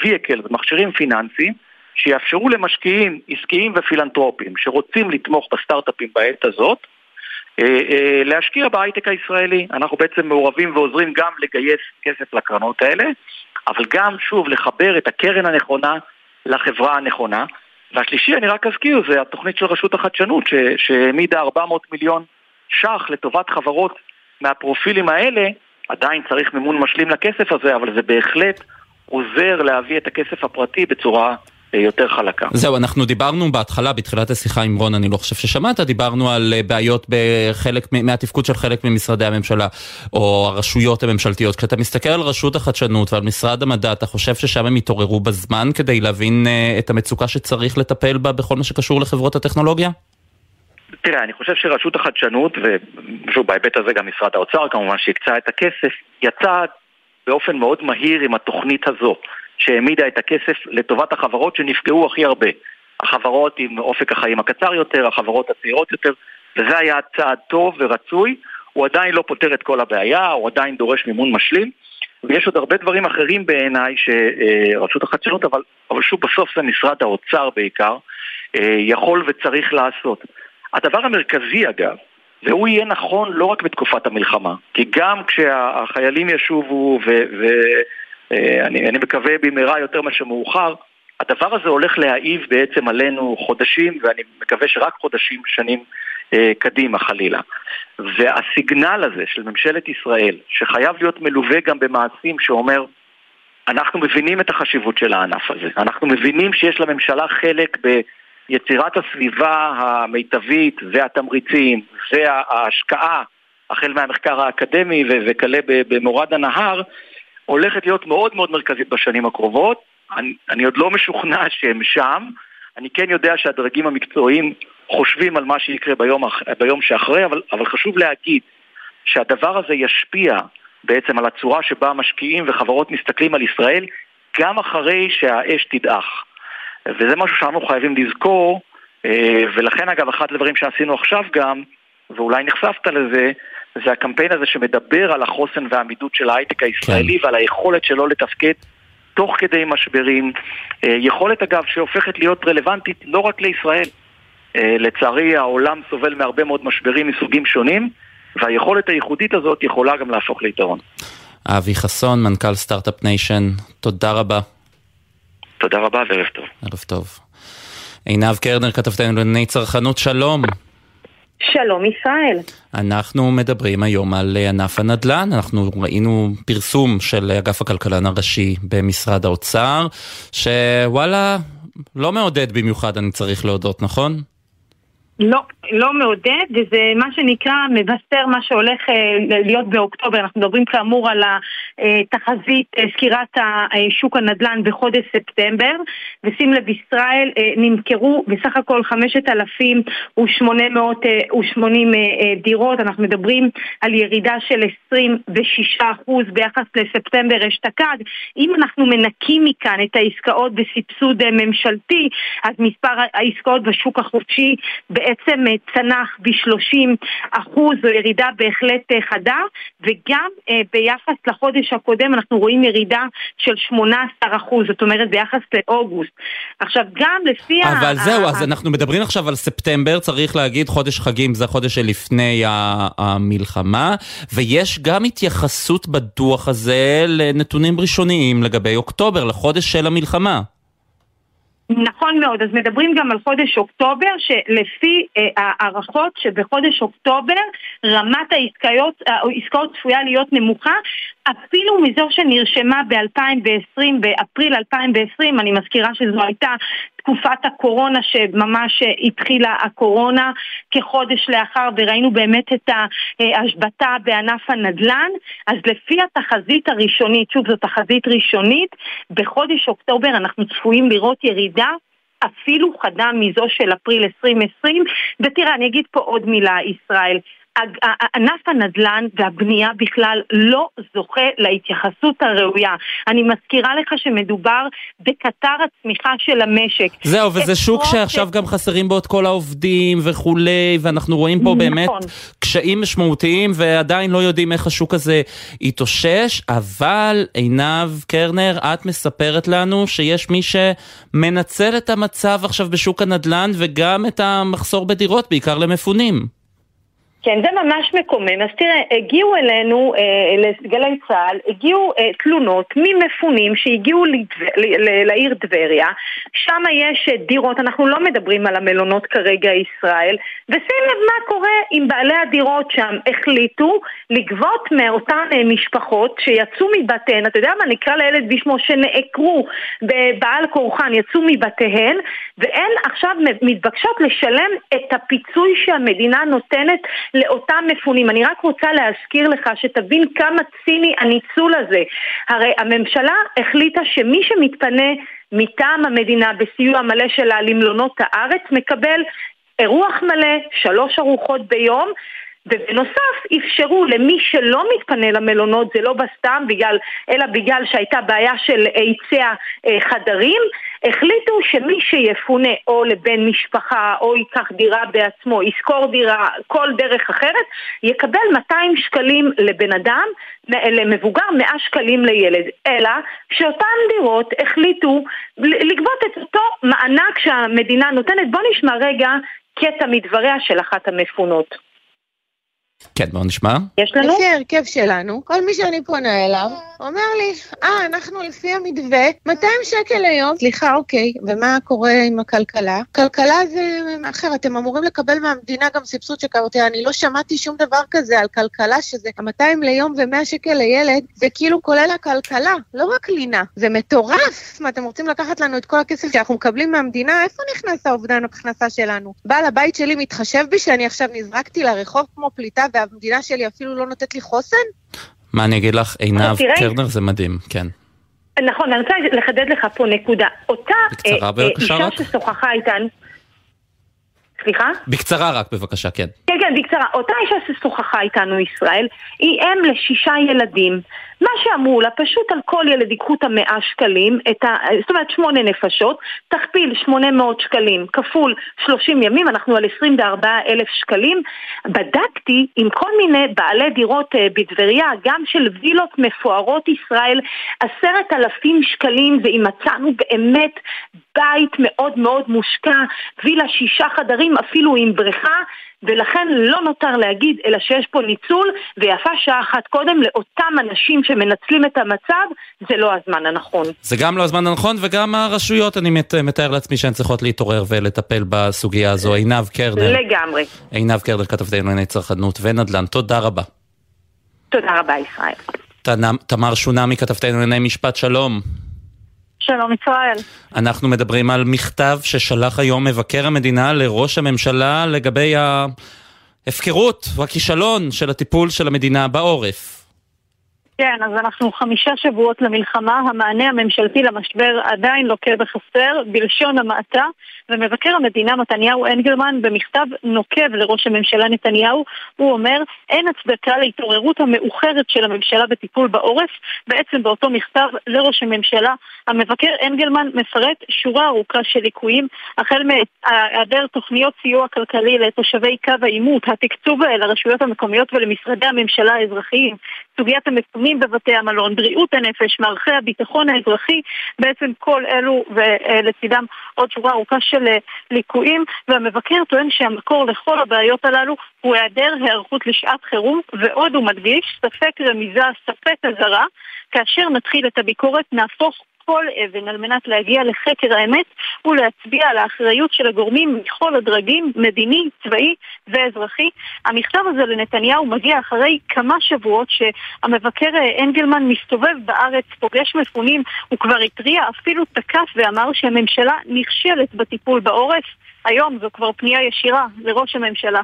ויקל אה, ומכשירים פיננסיים שיאפשרו למשקיעים עסקיים ופילנטרופיים שרוצים לתמוך בסטארט-אפים בעת הזאת להשקיע בהייטק הישראלי. אנחנו בעצם מעורבים ועוזרים גם לגייס כסף לקרנות האלה אבל גם, שוב, לחבר את הקרן הנכונה לחברה הנכונה. והשלישי, אני רק אזכיר, זה התוכנית של רשות החדשנות, שהעמידה 400 מיליון ש"ח לטובת חברות מהפרופילים האלה. עדיין צריך מימון משלים לכסף הזה, אבל זה בהחלט עוזר להביא את הכסף הפרטי בצורה יותר חלקה. זהו, אנחנו דיברנו בהתחלה, בתחילת השיחה עם רון, אני לא חושב ששמעת, דיברנו על אה, בעיות בחלק, מהתפקוד של חלק ממשרדי הממשלה, או הרשויות הממשלתיות. כשאתה מסתכל על רשות החדשנות ועל משרד המדע, אתה חושב ששם הם יתעוררו בזמן כדי להבין אה, את המצוקה שצריך לטפל בה בכל מה שקשור לחברות הטכנולוגיה? תראה, אני חושב שרשות החדשנות, ושוב, בהיבט הזה גם משרד האוצר כמובן, שהקצה את הכסף, יצא באופן מאוד מהיר עם התוכנית הזו. שהעמידה את הכסף לטובת החברות שנפגעו הכי הרבה. החברות עם אופק החיים הקצר יותר, החברות הצעירות יותר, וזה היה צעד טוב ורצוי. הוא עדיין לא פותר את כל הבעיה, הוא עדיין דורש מימון משלים, ויש עוד הרבה דברים אחרים בעיניי שרשות החדשנות, אבל, אבל שוב בסוף זה משרד האוצר בעיקר, יכול וצריך לעשות. הדבר המרכזי אגב, והוא יהיה נכון לא רק בתקופת המלחמה, כי גם כשהחיילים ישובו ו... ו- אה, אני, אני מקווה במהרה יותר מאשר מאוחר, הדבר הזה הולך להעיב בעצם עלינו חודשים, ואני מקווה שרק חודשים, שנים אה, קדימה חלילה. והסיגנל הזה של ממשלת ישראל, שחייב להיות מלווה גם במעשים שאומר, אנחנו מבינים את החשיבות של הענף הזה, אנחנו מבינים שיש לממשלה חלק ביצירת הסביבה המיטבית והתמריצים וההשקעה, החל מהמחקר האקדמי וכלה במורד הנהר, הולכת להיות מאוד מאוד מרכזית בשנים הקרובות. אני, אני עוד לא משוכנע שהם שם. אני כן יודע שהדרגים המקצועיים חושבים על מה שיקרה ביום, ביום שאחרי, אבל, אבל חשוב להגיד שהדבר הזה ישפיע בעצם על הצורה שבה משקיעים וחברות מסתכלים על ישראל גם אחרי שהאש תדעך. וזה משהו שאנחנו חייבים לזכור, אה, ולכן אגב אחד הדברים שעשינו עכשיו גם, ואולי נחשפת לזה, זה הקמפיין הזה שמדבר על החוסן והעמידות של ההייטק הישראלי כן. ועל היכולת שלו לתפקד תוך כדי משברים. אה, יכולת אגב שהופכת להיות רלוונטית לא רק לישראל. אה, לצערי העולם סובל מהרבה מאוד משברים מסוגים שונים, והיכולת הייחודית הזאת יכולה גם להפוך ליתרון. אבי חסון, מנכ"ל Start-Up Nation, תודה רבה. תודה רבה וערב טוב. ערב טוב. עינב קרנר, כתבתנו לענייני צרכנות, שלום. שלום ישראל. אנחנו מדברים היום על ענף הנדל"ן, אנחנו ראינו פרסום של אגף הכלכלן הראשי במשרד האוצר, שוואלה, לא מעודד במיוחד אני צריך להודות, נכון? לא, לא מעודד, וזה מה שנקרא מבשר מה שהולך אה, להיות באוקטובר. אנחנו מדברים כאמור על התחזית, אה, סקירת שוק הנדל"ן בחודש ספטמבר, ושים לב, ישראל אה, נמכרו בסך הכל 5,880 דירות, אנחנו מדברים על ירידה של 26% ביחס לספטמבר אשתקד. אם אנחנו מנקים מכאן את העסקאות בסבסוד ממשלתי, אז מספר העסקאות בשוק החופשי בעצם צנח ב-30 אחוז, זו ירידה בהחלט אה, חדה, וגם אה, ביחס לחודש הקודם אנחנו רואים ירידה של 18 אחוז, זאת אומרת ביחס לאוגוסט. עכשיו גם לפי אבל ה... אבל זהו, ה... אז אנחנו מדברים עכשיו על ספטמבר, צריך להגיד חודש חגים זה החודש שלפני המלחמה, ויש גם התייחסות בדוח הזה לנתונים ראשוניים לגבי אוקטובר, לחודש של המלחמה. נכון מאוד, אז מדברים גם על חודש אוקטובר, שלפי אה, הערכות שבחודש אוקטובר רמת העסקאות, העסקאות צפויה להיות נמוכה אפילו מזו שנרשמה ב-2020, באפריל 2020, אני מזכירה שזו הייתה תקופת הקורונה שממש התחילה הקורונה כחודש לאחר וראינו באמת את ההשבתה בענף הנדל"ן. אז לפי התחזית הראשונית, שוב זו תחזית ראשונית, בחודש אוקטובר אנחנו צפויים לראות ירידה אפילו חדה מזו של אפריל 2020 ותראה אני אגיד פה עוד מילה ישראל ענף הנדל"ן והבנייה בכלל לא זוכה להתייחסות הראויה. אני מזכירה לך שמדובר בקטר הצמיחה של המשק. זהו, וזה שוק שעכשיו. גם חסרים בו את כל העובדים וכולי, ואנחנו רואים פה נכון. באמת קשיים משמעותיים, ועדיין לא יודעים איך השוק הזה יתאושש, אבל עינב קרנר, את מספרת לנו שיש מי שמנצל את המצב עכשיו בשוק הנדל"ן וגם את המחסור בדירות, בעיקר למפונים. כן, זה ממש מקומם. אז תראה, הגיעו אלינו, אה, לגלי צה"ל, הגיעו אה, תלונות ממפונים שהגיעו לדבר, לעיר טבריה, שם יש אה, דירות, אנחנו לא מדברים על המלונות כרגע ישראל, ושים לב מה קורה אם בעלי הדירות שם. החליטו לגבות מאותן אה, משפחות שיצאו מבתיהן, אתה יודע מה, נקרא לילד בשמו, שנעקרו בעל כורחן, יצאו מבתיהן, והן עכשיו מתבקשות לשלם את הפיצוי שהמדינה נותנת לאותם מפונים. אני רק רוצה להזכיר לך שתבין כמה ציני הניצול הזה. הרי הממשלה החליטה שמי שמתפנה מטעם המדינה בסיוע מלא שלה למלונות הארץ מקבל אירוח מלא, שלוש ארוחות ביום ובנוסף אפשרו למי שלא מתפנה למלונות, זה לא בסתם בגלל, אלא בגלל שהייתה בעיה של היצע אה, חדרים, החליטו שמי שיפונה או לבן משפחה או ייקח דירה בעצמו, ישכור דירה, כל דרך אחרת, יקבל 200 שקלים לבן אדם, למבוגר 100 שקלים לילד. אלא שאותן דירות החליטו לגבות את אותו מענק שהמדינה נותנת. בוא נשמע רגע קטע מדבריה של אחת המפונות. כן, בואו נשמע. יש לנו? לפי ההרכב שלנו, כל מי שאני פונה אליו, אומר לי, אה, אנחנו לפי המתווה, 200 שקל ליום. סליחה, אוקיי, ומה קורה עם הכלכלה? כלכלה זה אחר, אתם אמורים לקבל מהמדינה גם סבסוד של כלכלה. אני לא שמעתי שום דבר כזה על כלכלה, שזה 200 ליום ו-100 שקל לילד, זה כאילו כולל הכלכלה, לא רק לינה. זה מטורף! מה, אתם רוצים לקחת לנו את כל הכסף שאנחנו מקבלים מהמדינה? איפה נכנס האובדן הכנסה שלנו? בעל הבית שלי מתחשב בי שאני עכשיו נזרקתי לרחוב כמו פליטה והמדינה שלי אפילו לא נותנת לי חוסן? מה אני אגיד לך, עינב קרנר זה מדהים, כן. נכון, אני רוצה לחדד לך פה נקודה. אותה אה, אה, אישה ששוחחה איתן... סליחה? בקצרה רק, בבקשה. כן, כן, בקצרה. אותה אישה ששוחחה איתנו ישראל, היא אם לשישה ילדים. מה שאמרו לה, פשוט על כל ילד ייקחו את המאה שקלים, את ה, זאת אומרת שמונה נפשות, תכפיל שמונה מאות שקלים כפול שלושים ימים, אנחנו על עשרים וארבעה אלף שקלים. בדקתי עם כל מיני בעלי דירות אה, בטבריה, גם של וילות מפוארות ישראל, עשרת אלפים שקלים, ואם מצאנו באמת בית מאוד מאוד מושקע, וילה שישה חדרים, אפילו עם בריכה, ולכן לא נותר להגיד אלא שיש פה ניצול, ויפה שעה אחת קודם לאותם אנשים שמנצלים את המצב, זה לא הזמן הנכון. זה גם לא הזמן הנכון, וגם הרשויות, אני מתאר לעצמי שהן צריכות להתעורר ולטפל בסוגיה הזו. עינב קרנר. לגמרי. עינב קרנר, כתבתנו לענייני צרכנות ונדל"ן. תודה רבה. תודה רבה, ישראל. תמר שונמי, כתבתנו לענייני משפט שלום. שלום ישראל. אנחנו מדברים על מכתב ששלח היום מבקר המדינה לראש הממשלה לגבי ההפקרות והכישלון של הטיפול של המדינה בעורף. כן, אז אנחנו חמישה שבועות למלחמה, המענה הממשלתי למשבר עדיין לוקה בחסר, בלשון המעטה, ומבקר המדינה מתניהו אנגלמן במכתב נוקב לראש הממשלה נתניהו, הוא אומר אין הצדקה להתעוררות המאוחרת של הממשלה בטיפול בעורף. בעצם באותו מכתב לראש הממשלה, המבקר אנגלמן מפרט שורה ארוכה של ליקויים, החל מהיעדר תוכניות סיוע כלכלי לתושבי קו העימות, התקצוב לרשויות המקומיות ולמשרדי הממשלה האזרחיים, סוגיית המקומים בבתי המלון, בריאות הנפש, מערכי הביטחון האזרחי, בעצם כל אלו ולצידם עוד שורה ארוכה של ליקויים, והמבקר טוען שהמקור לכל הבעיות הללו הוא היעדר היערכות לשעת חירום, ועוד הוא מדגיש, ספק רמיזה, ספק אזהרה, כאשר נתחיל את הביקורת נהפוך כל אבן על מנת להגיע לחקר האמת ולהצביע על האחריות של הגורמים מכל הדרגים, מדיני, צבאי ואזרחי. המכתב הזה לנתניהו מגיע אחרי כמה שבועות שהמבקר אנגלמן מסתובב בארץ, פוגש מפונים, הוא כבר התריע, אפילו תקף ואמר שהממשלה נכשלת בטיפול בעורף. היום זו כבר פנייה ישירה לראש הממשלה.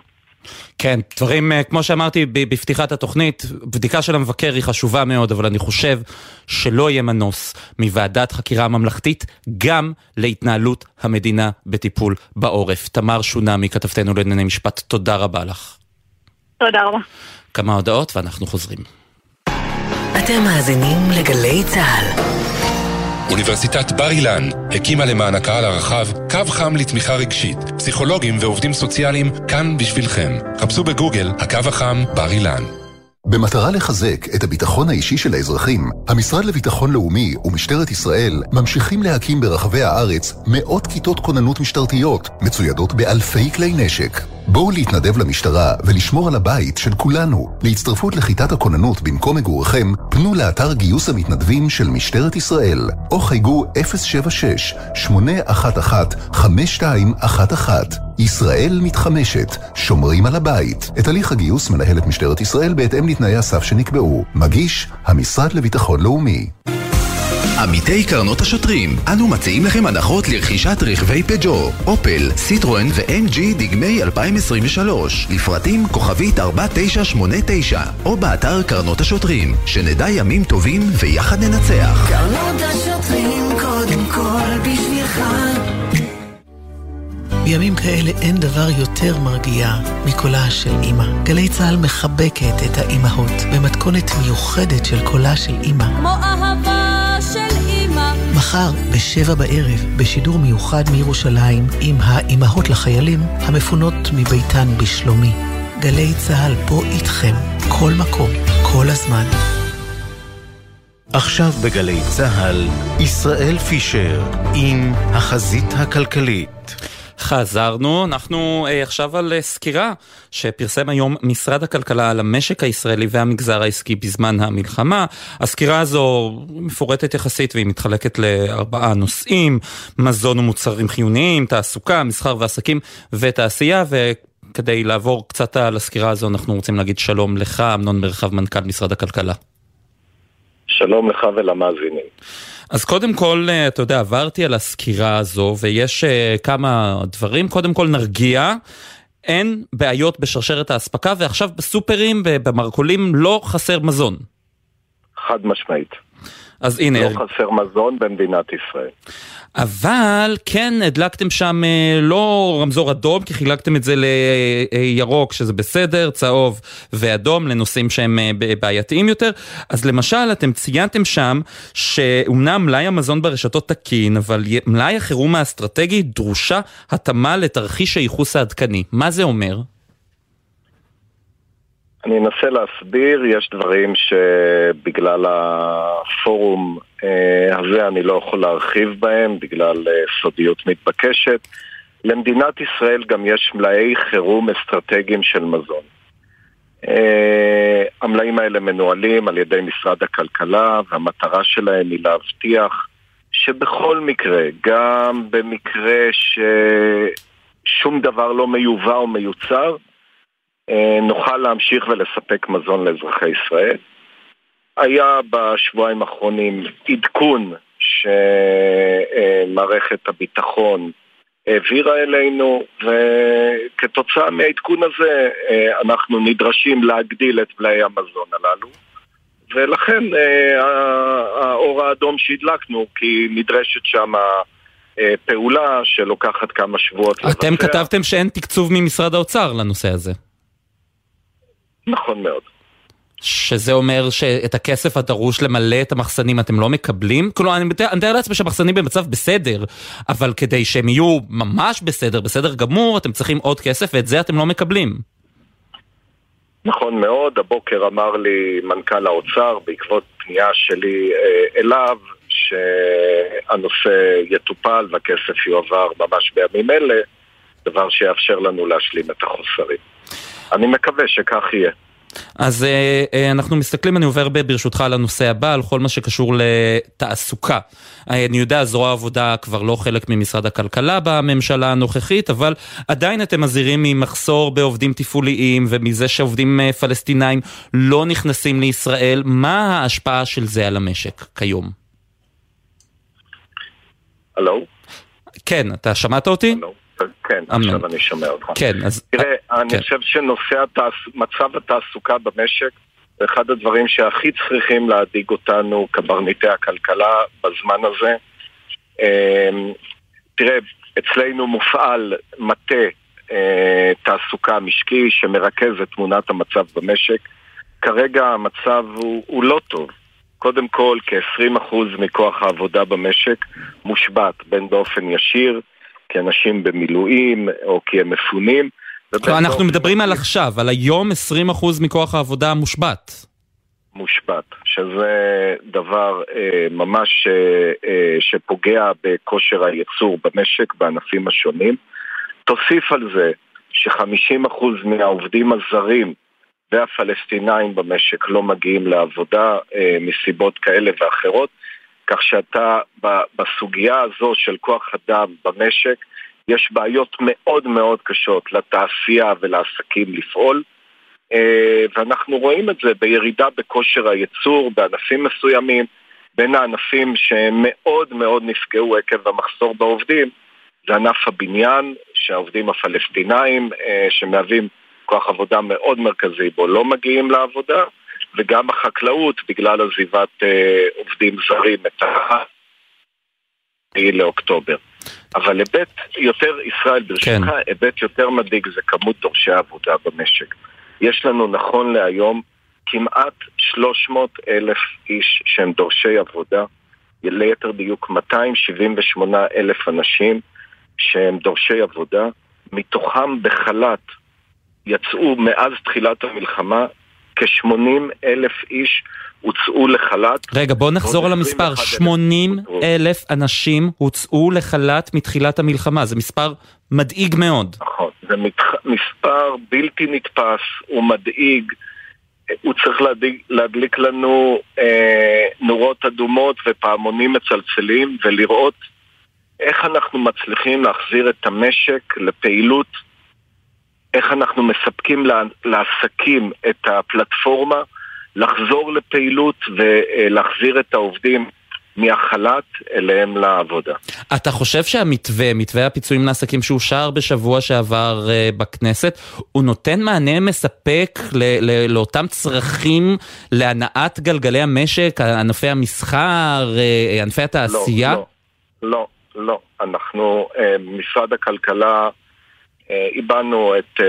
כן, דברים, אה, כמו שאמרתי בפתיחת התוכנית, בדיקה של המבקר היא חשובה מאוד, אבל אני חושב שלא יהיה מנוס מוועדת חקירה ממלכתית גם להתנהלות המדינה בטיפול בעורף. תמר שונמי, כתבתנו לענייני משפט, תודה רבה לך. תודה רבה. כמה הודעות ואנחנו חוזרים. אתם מאזינים לגלי צה"ל. אוניברסיטת בר אילן הקימה למען הקהל הרחב קו חם לתמיכה רגשית. פסיכולוגים ועובדים סוציאליים כאן בשבילכם. חפשו בגוגל הקו החם בר אילן. במטרה לחזק את הביטחון האישי של האזרחים, המשרד לביטחון לאומי ומשטרת ישראל ממשיכים להקים ברחבי הארץ מאות כיתות כוננות משטרתיות, מצוידות באלפי כלי נשק. בואו להתנדב למשטרה ולשמור על הבית של כולנו. להצטרפות לכיתת הכוננות במקום מגוריכם, פנו לאתר גיוס המתנדבים של משטרת ישראל, או חייגו 076-811-5211. ישראל מתחמשת, שומרים על הבית. את הליך הגיוס מנהלת משטרת ישראל בהתאם לתנאי הסף שנקבעו. מגיש, המשרד לביטחון לאומי. עמיתי קרנות השוטרים, אנו מציעים לכם הנחות לרכישת רכבי פג'ו, אופל, סיטרואן ו-MG דגמי 2023, לפרטים כוכבית 4989, או באתר קרנות השוטרים, שנדע ימים טובים ויחד ננצח. קרנות השוטרים קודם כל בשבילך בימים כאלה אין דבר יותר מרגיע מקולה של אימא. גלי צה"ל מחבקת את האימהות במתכונת מיוחדת של קולה של אימא. כמו אהבה של אימא. מחר, בשבע בערב, בשידור מיוחד מירושלים, עם האימהות לחיילים המפונות מביתן בשלומי. גלי צה"ל פה איתכם, כל מקום, כל הזמן. עכשיו בגלי צה"ל, ישראל פישר עם החזית הכלכלית. חזרנו, אנחנו אה, עכשיו על אה, סקירה שפרסם היום משרד הכלכלה על המשק הישראלי והמגזר העסקי בזמן המלחמה. הסקירה הזו מפורטת יחסית והיא מתחלקת לארבעה נושאים, מזון ומוצרים חיוניים, תעסוקה, מסחר ועסקים ותעשייה, וכדי לעבור קצת על הסקירה הזו אנחנו רוצים להגיד שלום לך, אמנון מרחב, מנכ"ל משרד הכלכלה. שלום לך ולמאזינים. אז קודם כל, אה, אתה יודע, עברתי על הסקירה הזו, ויש uh, כמה דברים. קודם כל, נרגיע. אין בעיות בשרשרת האספקה, ועכשיו בסופרים, במרכולים, לא חסר מזון. חד משמעית. אז הנה... לא חסר מזון במדינת ישראל. אבל כן הדלקתם שם אה, לא רמזור אדום, כי חילקתם את זה לירוק, שזה בסדר, צהוב ואדום, לנושאים שהם אה, בעייתיים יותר. אז למשל, אתם ציינתם שם שאומנם מלאי המזון ברשתות תקין, אבל מלאי החירום האסטרטגי דרושה התאמה לתרחיש הייחוס העדכני. מה זה אומר? אני אנסה להסביר, יש דברים שבגלל הפורום אה, הזה אני לא יכול להרחיב בהם, בגלל אה, סודיות מתבקשת. למדינת ישראל גם יש מלאי חירום אסטרטגיים של מזון. אה, המלאים האלה מנוהלים על ידי משרד הכלכלה, והמטרה שלהם היא להבטיח שבכל מקרה, גם במקרה ששום דבר לא מיובא או מיוצר, נוכל להמשיך ולספק מזון לאזרחי ישראל. היה בשבועיים האחרונים עדכון שמערכת הביטחון העבירה אלינו, וכתוצאה מהעדכון הזה אה, אנחנו נדרשים להגדיל את מלאי המזון הללו. ולכן אה, האור האדום שהדלקנו, כי נדרשת שם אה, פעולה שלוקחת כמה שבועות אתם לבצע. כתבתם שאין תקצוב ממשרד האוצר לנושא הזה. נכון מאוד. שזה אומר שאת הכסף הדרוש למלא את המחסנים אתם לא מקבלים? כלומר, אני מתאר לעצמי שהמחסנים במצב בסדר, אבל כדי שהם יהיו ממש בסדר, בסדר גמור, אתם צריכים עוד כסף ואת זה אתם לא מקבלים. נכון מאוד, הבוקר אמר לי מנכ"ל האוצר בעקבות פנייה שלי אה, אליו שהנושא יטופל והכסף יועבר ממש בימים אלה, דבר שיאפשר לנו להשלים את החוסרים. אני מקווה שכך יהיה. אז אה, אה, אנחנו מסתכלים, אני עובר ברשותך על הנושא הבא, על כל מה שקשור לתעסוקה. אה, אני יודע, זרוע העבודה כבר לא חלק ממשרד הכלכלה בממשלה הנוכחית, אבל עדיין אתם מזהירים ממחסור בעובדים תפעוליים ומזה שעובדים פלסטינאים לא נכנסים לישראל. מה ההשפעה של זה על המשק כיום? הלו? כן, אתה שמעת אותי? הלו. כן, אמנון. עכשיו אני שומע אותך. כן, אז... תראה, אני כן. חושב שנושא התעס... מצב התעסוקה במשק זה אחד הדברים שהכי צריכים להדאיג אותנו קברניטי הכלכלה בזמן הזה. אמ, תראה, אצלנו מופעל מטה אה, תעסוקה משקי שמרכז את תמונת המצב במשק. כרגע המצב הוא, הוא לא טוב. קודם כל, כ-20% מכוח העבודה במשק מושבת, בין באופן ישיר, כי אנשים במילואים או כי הם מפונים. אנחנו מדברים על עכשיו, על היום 20% מכוח העבודה מושבת. מושבת, שזה דבר אה, ממש אה, אה, שפוגע בכושר הייצור במשק בענפים השונים. תוסיף על זה ש-50% מהעובדים הזרים והפלסטינאים במשק לא מגיעים לעבודה אה, מסיבות כאלה ואחרות. כך שאתה בסוגיה הזו של כוח אדם במשק, יש בעיות מאוד מאוד קשות לתעשייה ולעסקים לפעול, אה, ואנחנו רואים את זה בירידה בכושר הייצור בענפים מסוימים, בין הענפים שמאוד מאוד נפגעו עקב המחסור בעובדים, זה ענף הבניין, שהעובדים הפלסטינאים, אה, שמהווים כוח עבודה מאוד מרכזי בו, לא מגיעים לעבודה, וגם החקלאות בגלל עזיבת אה, עובדים זרים את ה... לאוקטובר. אבל היבט יותר, ישראל, ברשותך, כן. היבט יותר מדאיג זה כמות דורשי העבודה במשק. יש לנו נכון להיום כמעט 300 אלף איש שהם דורשי עבודה, ליתר דיוק 278 אלף אנשים שהם דורשי עבודה, מתוכם בחל"ת יצאו מאז תחילת המלחמה כ-80 אלף איש הוצאו לחל"ת. רגע, בוא נחזור על המספר. 80 אלף אנשים הוצאו לחל"ת מתחילת המלחמה. זה מספר מדאיג מאוד. נכון, זה מתח... מספר בלתי נתפס, הוא מדאיג. הוא צריך להדליק, להדליק לנו אה, נורות אדומות ופעמונים מצלצלים ולראות איך אנחנו מצליחים להחזיר את המשק לפעילות איך אנחנו מספקים לעסקים את הפלטפורמה לחזור לפעילות ולהחזיר את העובדים מהחל"ת אליהם לעבודה. אתה חושב שהמתווה, מתווה הפיצויים לעסקים שאושר בשבוע שעבר uh, בכנסת, הוא נותן מענה מספק ל- ל- לאותם צרכים להנעת גלגלי המשק, ענפי המסחר, uh, ענפי התעשייה? לא, לא, לא, לא. אנחנו, uh, משרד הכלכלה הבענו את uh,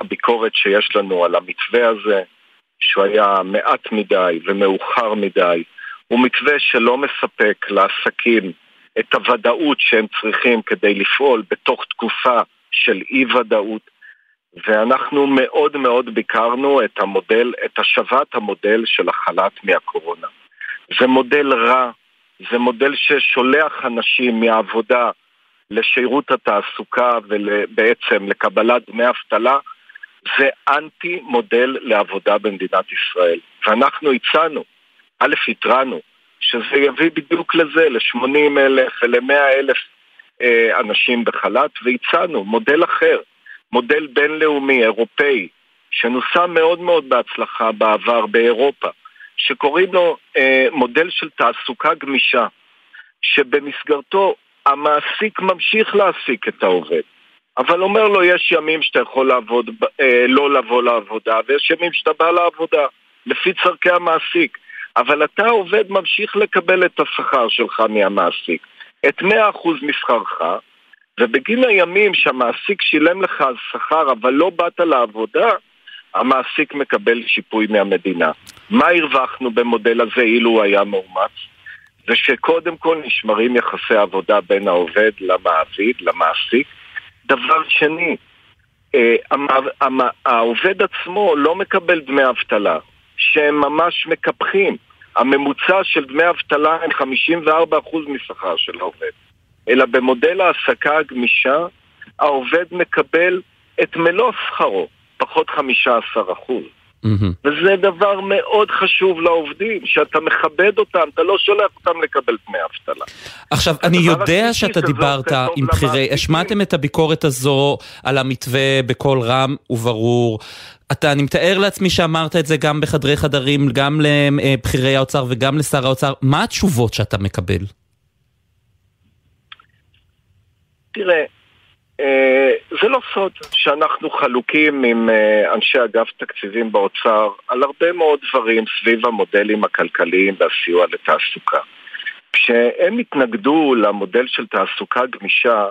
הביקורת שיש לנו על המתווה הזה, שהוא היה מעט מדי ומאוחר מדי. הוא מתווה שלא מספק לעסקים את הוודאות שהם צריכים כדי לפעול בתוך תקופה של אי-ודאות. ואנחנו מאוד מאוד ביקרנו את המודל, את השבת המודל של החל"ת מהקורונה. זה מודל רע, זה מודל ששולח אנשים מהעבודה לשירות התעסוקה ובעצם לקבלת דמי אבטלה, זה אנטי מודל לעבודה במדינת ישראל. ואנחנו הצענו, א', התרענו, שזה יביא בדיוק לזה, ל-80 אלף ול-100 אלף אה, אנשים בחל"ת, והצענו מודל אחר, מודל בינלאומי, אירופאי, שנוסה מאוד מאוד בהצלחה בעבר באירופה, שקוראים לו אה, מודל של תעסוקה גמישה. שבמסגרתו המעסיק ממשיך להעסיק את העובד. אבל אומר לו, יש ימים שאתה יכול לעבוד, אה, לא לבוא לעבודה, ויש ימים שאתה בא לעבודה, לפי צורכי המעסיק. אבל אתה עובד ממשיך לקבל את השכר שלך מהמעסיק, את 100% משכרך, ובגין הימים שהמעסיק שילם לך על שכר אבל לא באת לעבודה, המעסיק מקבל שיפוי מהמדינה. מה הרווחנו במודל הזה אילו הוא היה מאומץ? זה שקודם כל נשמרים יחסי עבודה בין העובד למעביד, למעסיק. דבר שני, אה, העובד עצמו לא מקבל דמי אבטלה, שהם ממש מקפחים. הממוצע של דמי אבטלה הם 54% משכר של העובד. אלא במודל העסקה הגמישה, העובד מקבל את מלוא שכרו, פחות 15%. Mm-hmm. וזה דבר מאוד חשוב לעובדים, שאתה מכבד אותם, אתה לא שולח אותם לקבל דמי אבטלה. עכשיו, אני יודע שאתה דיברת עם בכירי, השמעתם את הביקורת הזו על המתווה בקול רם וברור. אתה, אני מתאר לעצמי שאמרת את זה גם בחדרי חדרים, גם לבכירי האוצר וגם לשר האוצר. מה התשובות שאתה מקבל? תראה, אה, זה לא סוד שאנחנו חלוקים עם אה, אנשי אגף תקציבים באוצר על הרבה מאוד דברים סביב המודלים הכלכליים והסיוע לתעסוקה. כשהם התנגדו למודל של תעסוקה גמישה,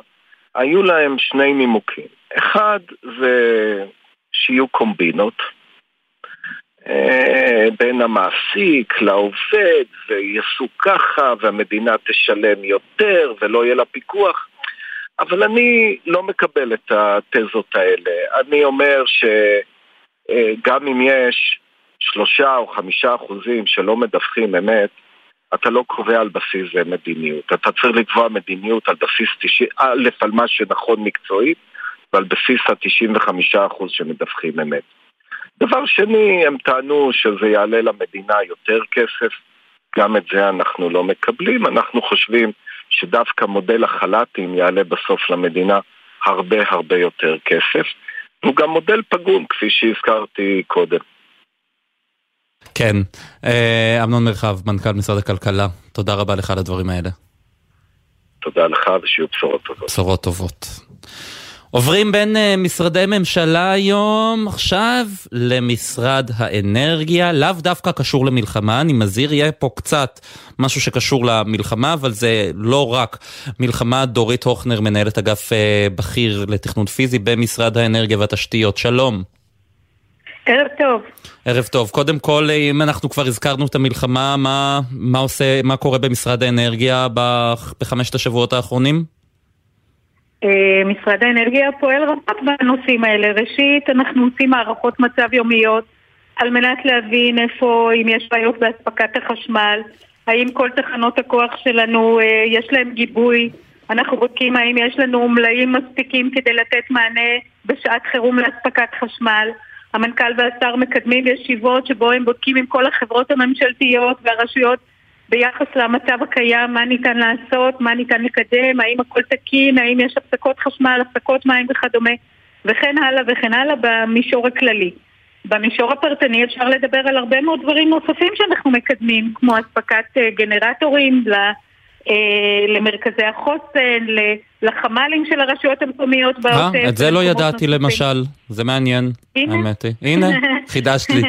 היו להם שני נימוקים. אחד זה שיהיו קומבינות אה, בין המעסיק לעובד, ויעשו ככה, והמדינה תשלם יותר, ולא יהיה לה פיקוח. אבל אני לא מקבל את התזות האלה. אני אומר שגם אם יש שלושה או חמישה אחוזים שלא מדווחים אמת, אתה לא קובע על בסיס מדיניות. אתה צריך לקבוע מדיניות על בסיס, א', על מה שנכון מקצועית, ועל בסיס ה-95% שמדווחים אמת. דבר שני, הם טענו שזה יעלה למדינה יותר כסף, גם את זה אנחנו לא מקבלים. אנחנו חושבים שדווקא מודל החל"תים יעלה בסוף למדינה הרבה הרבה יותר כסף. הוא גם מודל פגום, כפי שהזכרתי קודם. כן, אה, אמנון מרחב, מנכ"ל משרד הכלכלה, תודה רבה לך על הדברים האלה. תודה לך ושיהיו בשורות טובות. בשורות טובות. עוברים בין uh, משרדי ממשלה היום עכשיו למשרד האנרגיה, לאו דווקא קשור למלחמה, אני מזהיר, יהיה פה קצת משהו שקשור למלחמה, אבל זה לא רק מלחמה. דורית הוכנר, מנהלת אגף uh, בכיר לתכנון פיזי במשרד האנרגיה והתשתיות, שלום. ערב טוב. ערב טוב. קודם כל, אם אנחנו כבר הזכרנו את המלחמה, מה, מה עושה, מה קורה במשרד האנרגיה בחמשת השבועות האחרונים? אה, משרד האנרגיה פועל רבות בנושאים האלה. ראשית, אנחנו עושים מערכות מצב יומיות על מנת להבין איפה, אם יש בעיות באספקת החשמל, האם כל תחנות הכוח שלנו אה, יש להם גיבוי, אנחנו בודקים האם יש לנו מלאים מספיקים כדי לתת מענה בשעת חירום לאספקת חשמל. המנכ"ל והשר מקדמים ישיבות שבו הם בודקים עם כל החברות הממשלתיות והרשויות ביחס למצב הקיים, מה ניתן לעשות, מה ניתן לקדם, האם הכל תקין, האם יש הפסקות חשמל, הפסקות מים וכדומה, וכן הלאה וכן הלאה במישור הכללי. במישור הפרטני אפשר לדבר על הרבה מאוד דברים נוספים שאנחנו מקדמים, כמו אספקת אה, גנרטורים אה, למרכזי החוסן, לחמ"לים של הרשויות המקומיות בעוטף. אה, את זה לא ידעתי למשל, זה מעניין, האמת היא. הנה, חידשת לי.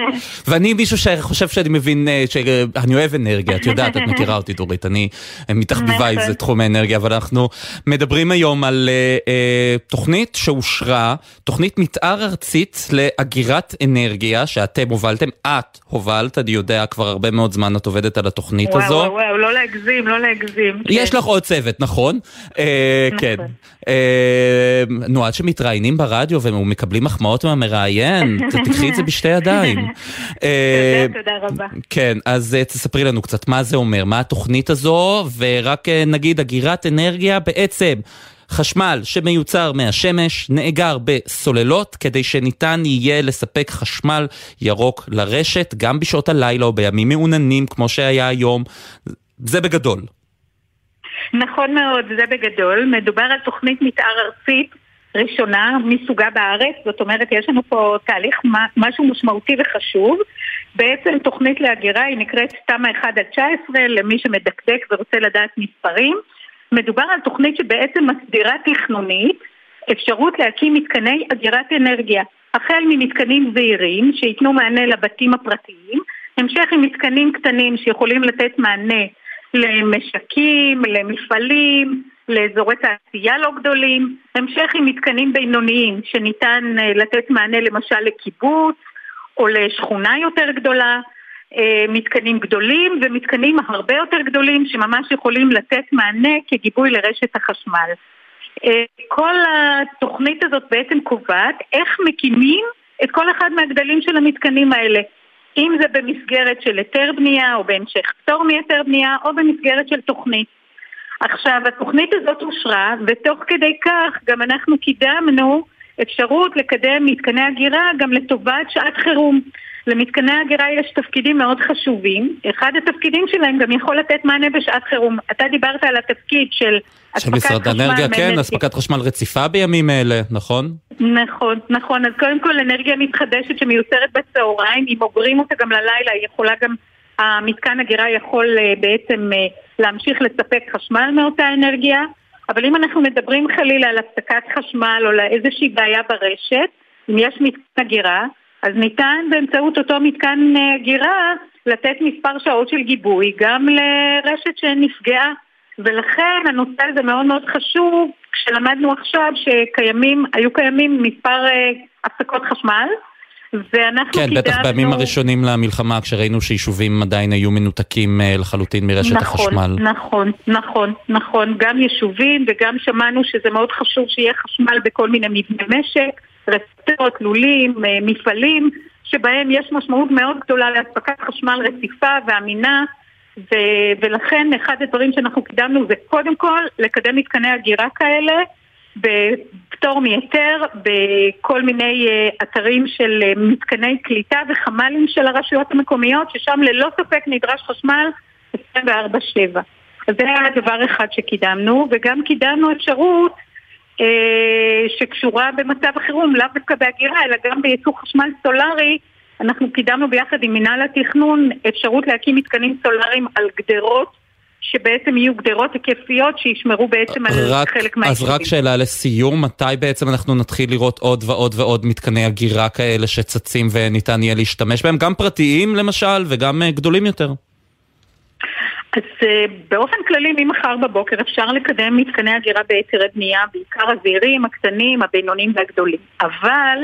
ואני מישהו שחושב שאני מבין, אה, שאני אוהב אנרגיה, את יודעת, את מכירה אותי דורית, אני מתחביבה איזה נכון. תחום האנרגיה, אבל אנחנו מדברים היום על תוכנית שאושרה, תוכנית מתאר ארצית לאגירת אנרגיה, שאתם הובלתם, את הובלת, אני יודע, כבר הרבה מאוד זמן את עובדת על התוכנית הזו. וואו, וואו, לא להגזים, לא להגזים. יש כן. לך עוד צוות, נכון? כן. אה, נו, עד שמתראיינים ברדיו ומקבלים מחמאות מהמראיין, תקחי את זה בשתי ידיים. אה, תודה רבה. כן, אז אה, תספרי לנו קצת מה זה אומר, מה התוכנית הזו, ורק נגיד אגירת אנרגיה בעצם. חשמל שמיוצר מהשמש נאגר בסוללות כדי שניתן יהיה לספק חשמל ירוק לרשת גם בשעות הלילה או בימים מעוננים כמו שהיה היום. זה בגדול. נכון מאוד, זה בגדול. מדובר על תוכנית מתאר ארצית ראשונה מסוגה בארץ, זאת אומרת יש לנו פה תהליך משהו משמעותי וחשוב. בעצם תוכנית להגירה היא נקראת תמ"א 1 עד 19 למי שמדקדק ורוצה לדעת מספרים. מדובר על תוכנית שבעצם מסדירה תכנונית אפשרות להקים מתקני אגירת אנרגיה, החל ממתקנים זעירים שייתנו מענה לבתים הפרטיים, המשך עם מתקנים קטנים שיכולים לתת מענה למשקים, למפעלים, לאזורי תעשייה לא גדולים, המשך עם מתקנים בינוניים שניתן אה, לתת מענה למשל לקיבוץ או לשכונה יותר גדולה, אה, מתקנים גדולים ומתקנים הרבה יותר גדולים שממש יכולים לתת מענה כגיבוי לרשת החשמל. אה, כל התוכנית הזאת בעצם קובעת איך מקימים את כל אחד מהגדלים של המתקנים האלה. אם זה במסגרת של היתר בנייה או בהמשך פטור מהיתר בנייה או במסגרת של תוכנית. עכשיו, התוכנית הזאת אושרה, ותוך כדי כך גם אנחנו קידמנו אפשרות לקדם מתקני הגירה גם לטובת שעת חירום. למתקני הגירה יש תפקידים מאוד חשובים, אחד התפקידים שלהם גם יכול לתת מענה בשעת חירום. אתה דיברת על התפקיד של של משרד האנרגיה, כן, אספקת חשמל רציפה בימים אלה, נכון? נכון, נכון. אז קודם כל אנרגיה מתחדשת שמיוצרת בצהריים, אם אוגרים אותה גם ללילה, היא יכולה גם, המתקן הגירה יכול אה, בעצם אה, להמשיך לספק חשמל מאותה אנרגיה. אבל אם אנחנו מדברים חלילה על הפסקת חשמל או לאיזושהי בעיה ברשת, אם יש מתקן הגירה, אז ניתן באמצעות אותו מתקן הגירה לתת מספר שעות של גיבוי גם לרשת שנפגעה ולכן הנושא הזה מאוד מאוד חשוב כשלמדנו עכשיו שקיימים, היו קיימים מספר אה, הפסקות חשמל ואנחנו כן, קידמנו... בטח בימים הראשונים למלחמה, כשראינו שיישובים עדיין היו מנותקים אה, לחלוטין מרשת נכון, החשמל. נכון, נכון, נכון. גם יישובים וגם שמענו שזה מאוד חשוב שיהיה חשמל בכל מיני מבני משק, רצפות, לולים, אה, מפעלים, שבהם יש משמעות מאוד גדולה לאספקת חשמל רציפה ואמינה. ו- ולכן אחד הדברים שאנחנו קידמנו זה קודם כל לקדם מתקני הגירה כאלה בפטור מהיתר בכל מיני uh, אתרים של uh, מתקני קליטה וחמ"לים של הרשויות המקומיות ששם ללא ספק נדרש חשמל 24/7. אז זה היה דבר אחד שקידמנו וגם קידמנו אפשרות שקשורה במצב החירום, לאו דווקא בהגירה אלא גם בייצור חשמל סולארי אנחנו קידמנו ביחד עם מינהל התכנון אפשרות להקים מתקנים סולאריים על גדרות שבעצם יהיו גדרות היקפיות שישמרו בעצם על רק, חלק אז מהיישובים. רק שאלה לסיום, מתי בעצם אנחנו נתחיל לראות עוד ועוד ועוד מתקני הגירה כאלה שצצים וניתן יהיה להשתמש בהם, גם פרטיים למשל וגם אה, גדולים יותר? אז uh, באופן כללי ממחר בבוקר אפשר לקדם מתקני הגירה בהיתרי בנייה, בעיקר הזעירים, הקטנים, הבינוניים והגדולים. אבל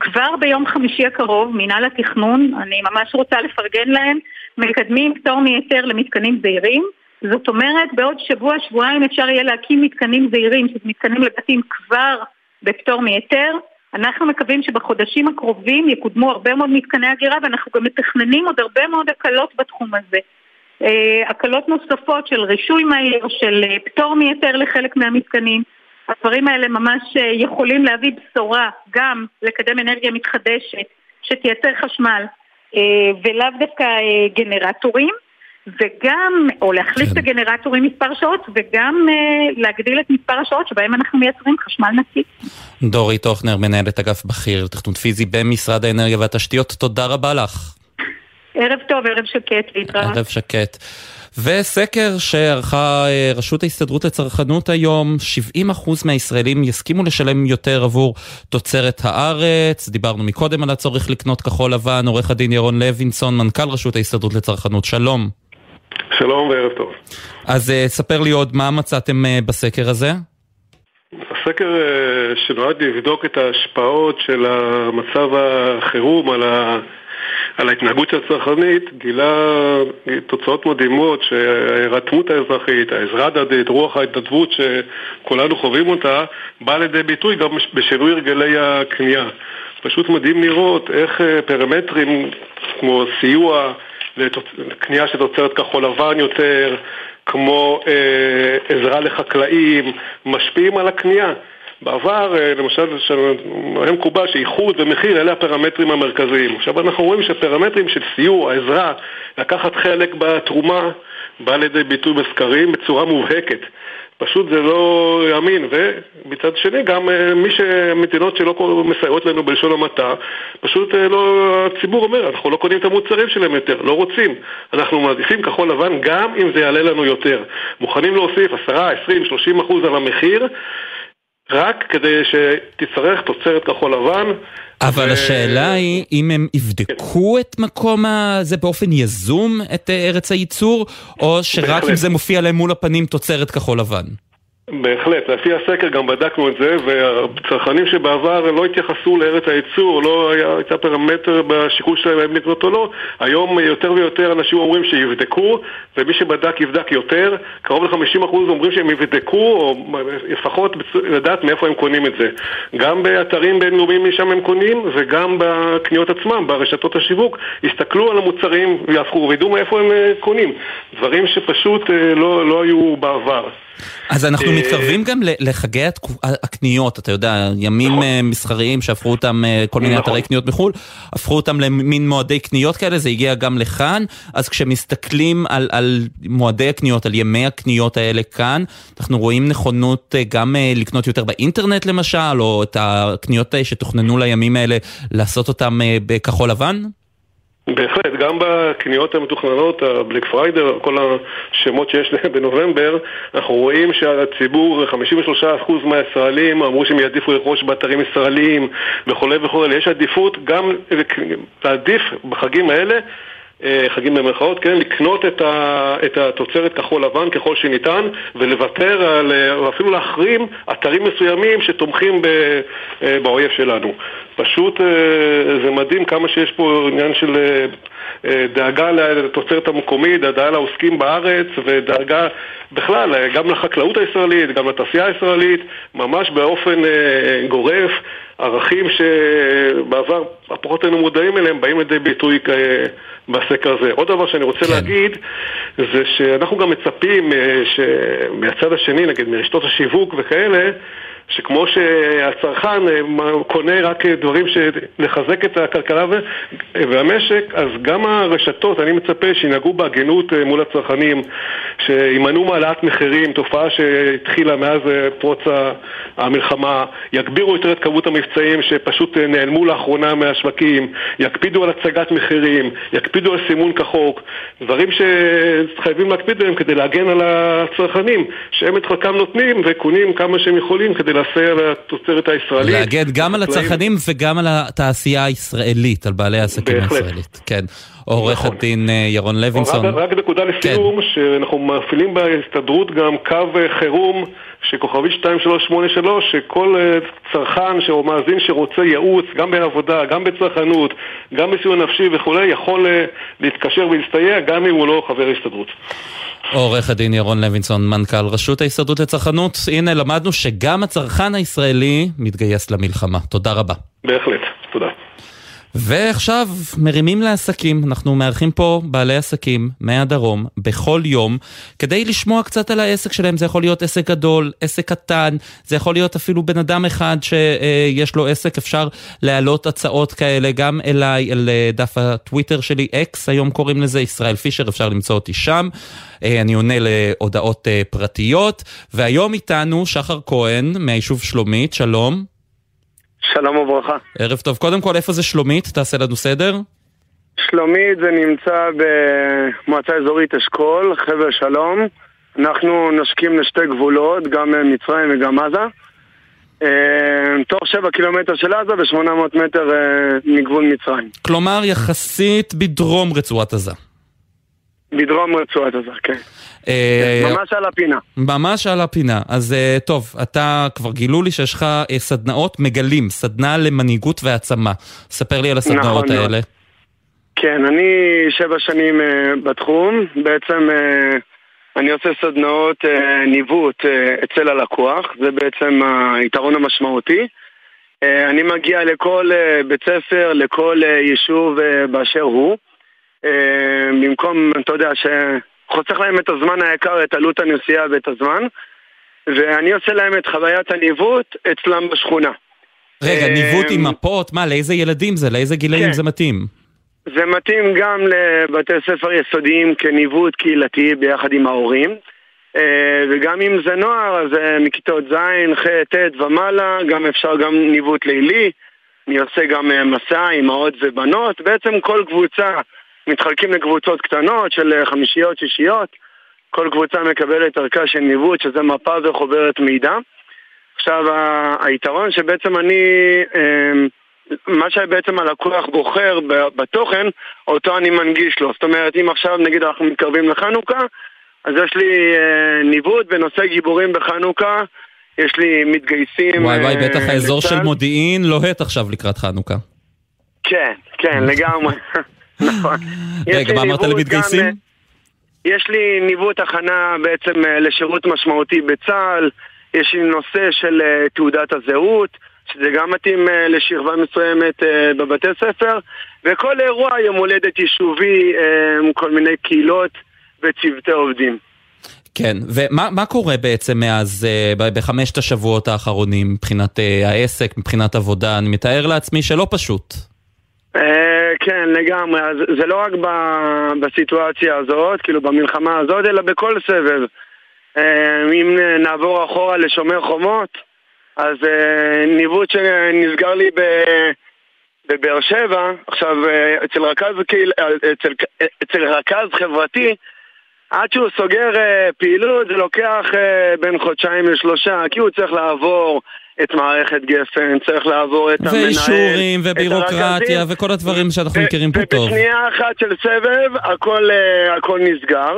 כבר ביום חמישי הקרוב, מינהל התכנון, אני ממש רוצה לפרגן להם, מקדמים פטור מהיתר למתקנים זעירים. זאת אומרת, בעוד שבוע-שבועיים אפשר יהיה להקים מתקנים זעירים, שזה מתקנים לבתים כבר בפטור מהיתר. אנחנו מקווים שבחודשים הקרובים יקודמו הרבה מאוד מתקני הגירה ואנחנו גם מתכננים עוד הרבה מאוד הקלות בתחום הזה. אה, הקלות נוספות של רישוי מהיר, של אה, פטור מהיתר לחלק מהמתקנים. הדברים האלה ממש אה, יכולים להביא בשורה גם לקדם אנרגיה מתחדשת שתייצר חשמל ולאו דווקא גנרטורים וגם, או להחליף את הגנרטורים מספר שעות וגם אה, להגדיל את מספר השעות שבהם אנחנו מייצרים חשמל נקי. דורית הוכנר, מנהלת אגף בכיר לתכנון פיזי במשרד האנרגיה והתשתיות, תודה רבה לך. ערב טוב, ערב שקט, להתראות. ערב שקט. וסקר שערכה אה, רשות ההסתדרות לצרכנות היום, 70% מהישראלים יסכימו לשלם יותר עבור תוצרת הארץ. דיברנו מקודם על הצורך לקנות כחול לבן, עורך הדין ירון לוינסון, מנכ"ל רשות ההסתדרות לצרכנות, שלום. שלום וערב טוב. אז אה, ספר לי עוד מה מצאתם אה, בסקר הזה. הסקר שנועד לבדוק את ההשפעות של המצב החירום על, ה... על ההתנהגות הצרכנית גילה תוצאות מדהימות שההירתמות האזרחית, העזרה הדדית, רוח ההתנדבות שכולנו חווים אותה באה לידי ביטוי גם בשינוי הרגלי הקנייה. פשוט מדהים לראות איך אה, פרמטרים כמו סיוע לקנייה של תוצרת כחול לבן יותר, כמו אה, עזרה לחקלאים, משפיעים על הקנייה. בעבר, אה, למשל, היה מקובל שאיחוד ומחיר אלה הפרמטרים המרכזיים. עכשיו אנחנו רואים שפרמטרים של סיוע, עזרה, לקחת חלק בתרומה, בא לידי ביטוי בסקרים בצורה מובהקת. פשוט זה לא יאמין, ומצד שני גם אה, מי שמדינות שלא מסייעות לנו בלשון המעטה, פשוט אה, לא, הציבור אומר, אנחנו לא קונים את המוצרים שלהם יותר, לא רוצים. אנחנו מעדיפים כחול לבן גם אם זה יעלה לנו יותר. מוכנים להוסיף 10, 20, 30 אחוז על המחיר, רק כדי שתצטרך תוצרת כחול לבן. אבל ו- השאלה היא אם הם יבדקו את מקום הזה באופן יזום, את אה, ארץ הייצור, או שרק בהחלט. אם זה מופיע להם מול הפנים תוצרת כחול לבן. בהחלט, לפי הסקר גם בדקנו את זה, והצרכנים שבעבר לא התייחסו לארץ הייצור, לא היה, הייתה פרמטר בשיקול שלהם האם לקנות או לא, היום יותר ויותר אנשים אומרים שיבדקו, ומי שבדק יבדק יותר, קרוב ל-50% אומרים שהם יבדקו, או לפחות לדעת מאיפה הם קונים את זה. גם באתרים בינלאומיים משם הם קונים, וגם בקניות עצמם, ברשתות השיווק, יסתכלו על המוצרים ויהפכו, וידעו מאיפה הם אה, קונים. דברים שפשוט אה, לא, לא היו בעבר. אז אנחנו אה, מתקרבים גם לחגי הקניות, אתה יודע, ימים אה, מסחריים שהפכו אותם, אה, כל מיני נכון. אתרי קניות מחו"ל, הפכו אותם למין מועדי קניות כאלה, זה הגיע גם לכאן, אז כשמסתכלים על, על מועדי הקניות, על ימי הקניות האלה כאן, אנחנו רואים נכונות גם לקנות יותר באינטרנט למשל, או את הקניות שתוכננו לימים האלה, לעשות אותם בכחול לבן? בהחלט, גם בקניות המתוכננות, הבלק פריידר, כל השמות שיש להם בנובמבר, אנחנו רואים שהציבור, 53% מהישראלים אמרו שהם יעדיפו לרכוש באתרים ישראליים וכולי וכולי. יש עדיפות גם להעדיף בחגים האלה אה, חגים במרכאות, כן, לקנות את, ה, את התוצרת כחול לבן ככל שניתן ולוותר על, אה, או אפילו להחרים אתרים מסוימים שתומכים ב, אה, באויב שלנו. פשוט אה, זה מדהים כמה שיש פה עניין של אה, אה, דאגה לתוצרת המקומית, דאגה לעוסקים בארץ ודאגה בכלל אה, גם לחקלאות הישראלית, גם לתעשייה הישראלית, ממש באופן אה, גורף. ערכים שבעבר פחות היינו מודעים אליהם באים לידי ביטוי אה, בסקר הזה. עוד דבר שאני רוצה כן. להגיד זה שאנחנו גם מצפים אה, שמהצד השני, נגיד מרשתות השיווק וכאלה, שכמו שהצרכן אה, קונה רק דברים שלחזק את הכלכלה והמשק, אז גם הרשתות, אני מצפה שינהגו בהגינות אה, מול הצרכנים, שימנעו מהעלאת מחירים, תופעה שהתחילה מאז אה, פרוץ המלחמה, יגבירו יותר את כמות המבצעים שפשוט נעלמו לאחרונה מהשווקים, יקפידו על הצגת מחירים, יקפידו על סימון כחוק, דברים שחייבים להקפיד עליהם כדי להגן על הצרכנים, שהם את חלקם נותנים וקונים כמה שהם יכולים כדי לסייע לתוצרת הישראלית. להגן גם על הצרכנים וגם על התעשייה הישראלית, על בעלי העסקים הישראלית. כן. עורך נכון. הדין ירון לוינסון. רק, רק נקודה לסיום, כן. שאנחנו מפעילים בהסתדרות גם קו חירום שכוכבית 2383, שכל צרכן או מאזין שרוצה ייעוץ, גם בעבודה, גם בצרכנות, גם בסיוע נפשי וכולי, יכול להתקשר ולהסתייע גם אם הוא לא חבר הסתדרות. עורך הדין ירון לוינסון, מנכ"ל רשות ההסתדרות לצרכנות. הנה, למדנו שגם הצרכן הישראלי מתגייס למלחמה. תודה רבה. בהחלט, תודה. ועכשיו מרימים לעסקים, אנחנו מארחים פה בעלי עסקים מהדרום בכל יום כדי לשמוע קצת על העסק שלהם, זה יכול להיות עסק גדול, עסק קטן, זה יכול להיות אפילו בן אדם אחד שיש לו עסק, אפשר להעלות הצעות כאלה גם אליי, אל דף הטוויטר שלי, אקס, היום קוראים לזה, ישראל פישר, אפשר למצוא אותי שם. אני עונה להודעות פרטיות, והיום איתנו שחר כהן מהיישוב שלומית, שלום. שלום וברכה. ערב טוב. קודם כל, איפה זה שלומית? תעשה לנו סדר. שלומית זה נמצא במועצה אזורית אשכול, חבר שלום. אנחנו נושקים לשתי גבולות, גם מצרים וגם עזה. תוך שבע קילומטר של עזה ו-800 מטר מגבול מצרים. כלומר, יחסית בדרום רצועת עזה. בדרום רצועת עזה, כן. ממש על הפינה. ממש על הפינה. אז טוב, אתה כבר גילו לי שיש לך סדנאות מגלים, סדנה למנהיגות והעצמה. ספר לי על הסדנאות נכון, האלה. כן, אני שבע שנים בתחום. בעצם אני עושה סדנאות ניווט אצל הלקוח. זה בעצם היתרון המשמעותי. אני מגיע לכל בית ספר, לכל יישוב באשר הוא. במקום, אתה יודע, שחוסך להם את הזמן היקר, את עלות הנסיעה ואת הזמן, ואני עושה להם את חוויית הניווט אצלם בשכונה. רגע, ניווט עם מפות? מה, לאיזה ילדים זה? לאיזה גילאים כן. זה מתאים? זה מתאים גם לבתי ספר יסודיים כניווט קהילתי ביחד עם ההורים. אה, וגם אם זה נוער, אז אה, מכיתות ז', ח', ט' ומעלה, גם אפשר גם ניווט לילי. אני עושה גם אה, מסע, אימהות ובנות. בעצם כל קבוצה מתחלקים לקבוצות קטנות של אה, חמישיות, שישיות. כל קבוצה מקבלת ערכה של ניווט, שזה מפה וחוברת מידע. עכשיו, היתרון שבעצם אני, אה, מה שבעצם הלקוח בוחר בתוכן, אותו אני מנגיש לו. זאת אומרת, אם עכשיו נגיד אנחנו מתקרבים לחנוכה, אז יש לי אה, ניווט בנושא גיבורים בחנוכה, יש לי מתגייסים... וואי וואי, אה, בטח האזור של לצה"ל. מודיעין לוהט עכשיו לקראת חנוכה. כן, כן, לגמרי. נכון. רגע, מה אמרת למתגייסים? גם, אה, יש לי ניווט הכנה בעצם אה, לשירות משמעותי בצה"ל, יש לי נושא של אה, תעודת הזהות, שזה גם מתאים לשכבה מסוימת בבתי ספר, וכל אירוע יום הולדת יישובי, כל מיני קהילות וצוותי עובדים. כן, ומה מה קורה בעצם מאז, בחמשת השבועות האחרונים, מבחינת העסק, מבחינת עבודה? אני מתאר לעצמי שלא פשוט. אה, כן, לגמרי. אז זה לא רק בסיטואציה הזאת, כאילו במלחמה הזאת, אלא בכל סבב. אה, אם נעבור אחורה לשומר חומות, אז אה, ניווט שנסגר לי בבאר שבע, עכשיו אצל רכז, אצל, אצל רכז חברתי, עד שהוא סוגר פעילות זה לוקח בין חודשיים לשלושה, כי הוא צריך לעבור את מערכת גפן, צריך לעבור את המנהל, ואישורים ובירוקרטיה. וכל הדברים שאנחנו מכירים פה טוב. ובשנייה אחת של סבב הכל, אה, הכל נסגר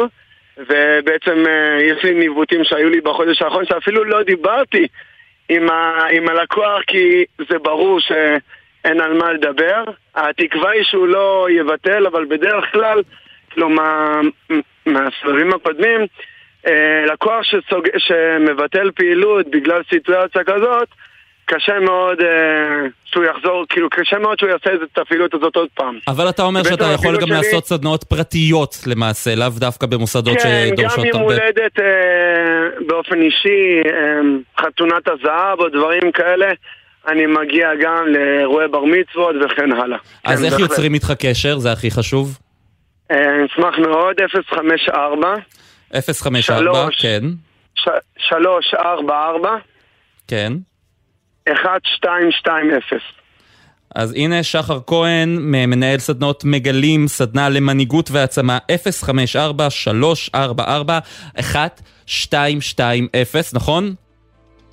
ובעצם אה, יש לי ניווטים שהיו לי בחודש האחרון שאפילו לא דיברתי עם, ה, עם הלקוח כי זה ברור שאין על מה לדבר התקווה היא שהוא לא יבטל אבל בדרך כלל כלומר מהסבבים הקודמים לקוח שסוג... שמבטל פעילות בגלל סיטואציה כזאת קשה מאוד אה, שהוא יחזור, כאילו קשה מאוד שהוא יעשה את הפעילות הזאת עוד פעם. אבל אתה אומר שאתה יכול גם שלי- לעשות סדנאות פרטיות למעשה, לאו דווקא במוסדות כן, גם שדורשות יום הרבה... הולדת אה, באופן אישי, אה, חתונת הזהב או דברים כאלה, אני מגיע גם לאירועי בר מצוות וכן הלאה. אז כן, איך. יוצרים איתך קשר? זה הכי חשוב. אה, אני אשמח מאוד, 054 054, שלוש. כן, 344 כן. 1220. אז הנה שחר כהן, מנהל סדנות מגלים, סדנה למנהיגות והעצמה 054-344-1220, נכון?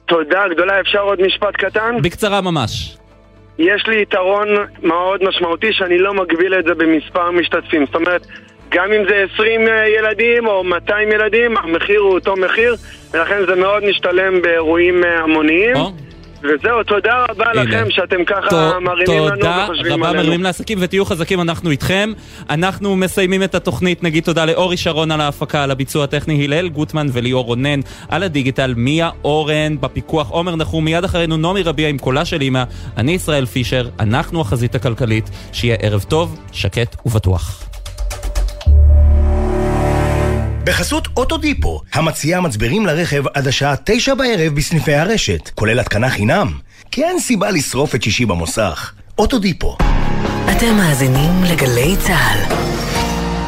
תודה גדולה, אפשר עוד משפט קטן? בקצרה ממש. יש לי יתרון מאוד משמעותי שאני לא מגביל את זה במספר משתתפים. זאת אומרת, גם אם זה 20 ילדים או 200 ילדים, המחיר הוא אותו מחיר, ולכן זה מאוד משתלם באירועים אה, המוניים. וזהו, תודה רבה הנה. לכם שאתם ככה ת- מרימים לנו תודה וחושבים רבה עלינו. מרימים לעסקים ותהיו חזקים, אנחנו איתכם. אנחנו מסיימים את התוכנית, נגיד תודה לאורי שרון על ההפקה, על הביצוע הטכני, הלל גוטמן וליאור רונן על הדיגיטל, מיה אורן בפיקוח, עומר נחום, מיד אחרינו נעמי רביע עם קולה של אמא, אני ישראל פישר, אנחנו החזית הכלכלית, שיהיה ערב טוב, שקט ובטוח. בחסות אוטודיפו, המציעה מצברים לרכב עד השעה תשע בערב בסניפי הרשת, כולל התקנה חינם. כי אין סיבה לשרוף את שישי במוסך. אוטודיפו. אתם מאזינים לגלי צה"ל.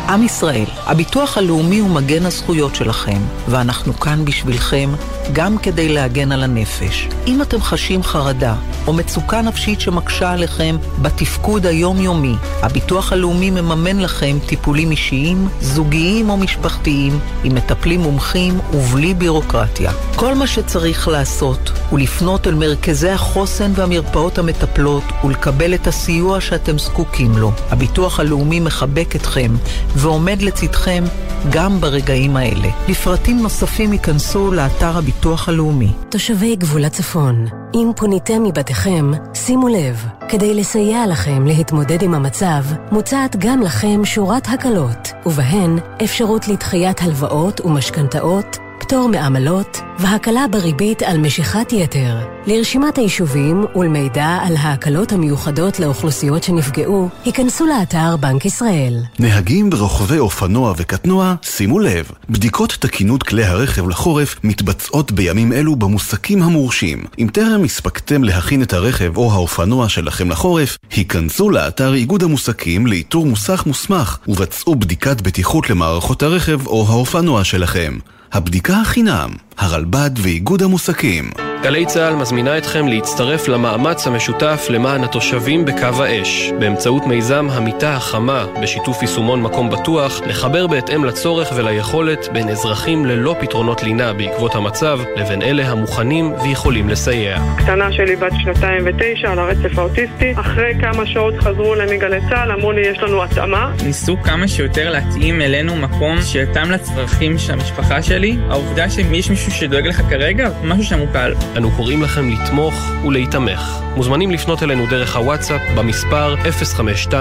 עם ישראל, הביטוח הלאומי הוא מגן הזכויות שלכם, ואנחנו כאן בשבילכם גם כדי להגן על הנפש. אם אתם חשים חרדה או מצוקה נפשית שמקשה עליכם בתפקוד היומיומי, הביטוח הלאומי מממן לכם טיפולים אישיים, זוגיים או משפחתיים, עם מטפלים מומחים ובלי בירוקרטיה. כל מה שצריך לעשות הוא לפנות אל מרכזי החוסן והמרפאות המטפלות ולקבל את הסיוע שאתם זקוקים לו. הביטוח הלאומי מחבק אתכם ועומד לצדכם גם ברגעים האלה. לפרטים נוספים ייכנסו לאתר הביטוח הלאומי. תושבי גבול הצפון, אם פוניתם מבתיכם, שימו לב, כדי לסייע לכם להתמודד עם המצב, מוצעת גם לכם שורת הקלות, ובהן אפשרות לדחיית הלוואות ומשכנתאות, פטור מעמלות והקלה בריבית על משיכת יתר. לרשימת היישובים ולמידע על ההקלות המיוחדות לאוכלוסיות שנפגעו, היכנסו לאתר בנק ישראל. נהגים ורוכבי אופנוע וקטנוע, שימו לב, בדיקות תקינות כלי הרכב לחורף מתבצעות בימים אלו במוסקים המורשים. אם טרם הספקתם להכין את הרכב או האופנוע שלכם לחורף, היכנסו לאתר איגוד המוסקים לאיתור מוסך מוסמך ובצעו בדיקת בטיחות למערכות הרכב או האופנוע שלכם. הבדיקה החינם, הרלב"ד ואיגוד המוסקים. גלי צה"ל מזמינה אתכם להצטרף למאמץ המשותף למען התושבים בקו האש, באמצעות מיזם המיטה החמה, בשיתוף יישומון מקום בטוח, לחבר בהתאם לצורך וליכולת בין אזרחים ללא פתרונות לינה בעקבות המצב, לבין אלה המוכנים ויכולים לסייע. קטנה שלי בת שנתיים ותשע על הרצף האוטיסטי, אחרי כמה שעות חזרו אליי מגלי צה"ל, אמרו לי יש לנו התאמה. ניסו כמה שיותר להתאים אלינו מקום שיתאם לצרכים של המשפחה שלי. העובדה שיש מישהו שדואג לך כרגע, משהו שם הוא קל. אנו קוראים לכם לתמוך ולהיתמך. מוזמנים לפנות אלינו דרך הוואטסאפ במספר 052-915-6466.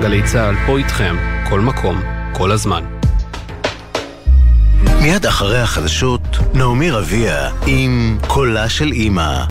גלי צה"ל פה איתכם, כל מקום, כל הזמן. מיד אחרי החדשות, נעמי רביע עם קולה של אימא.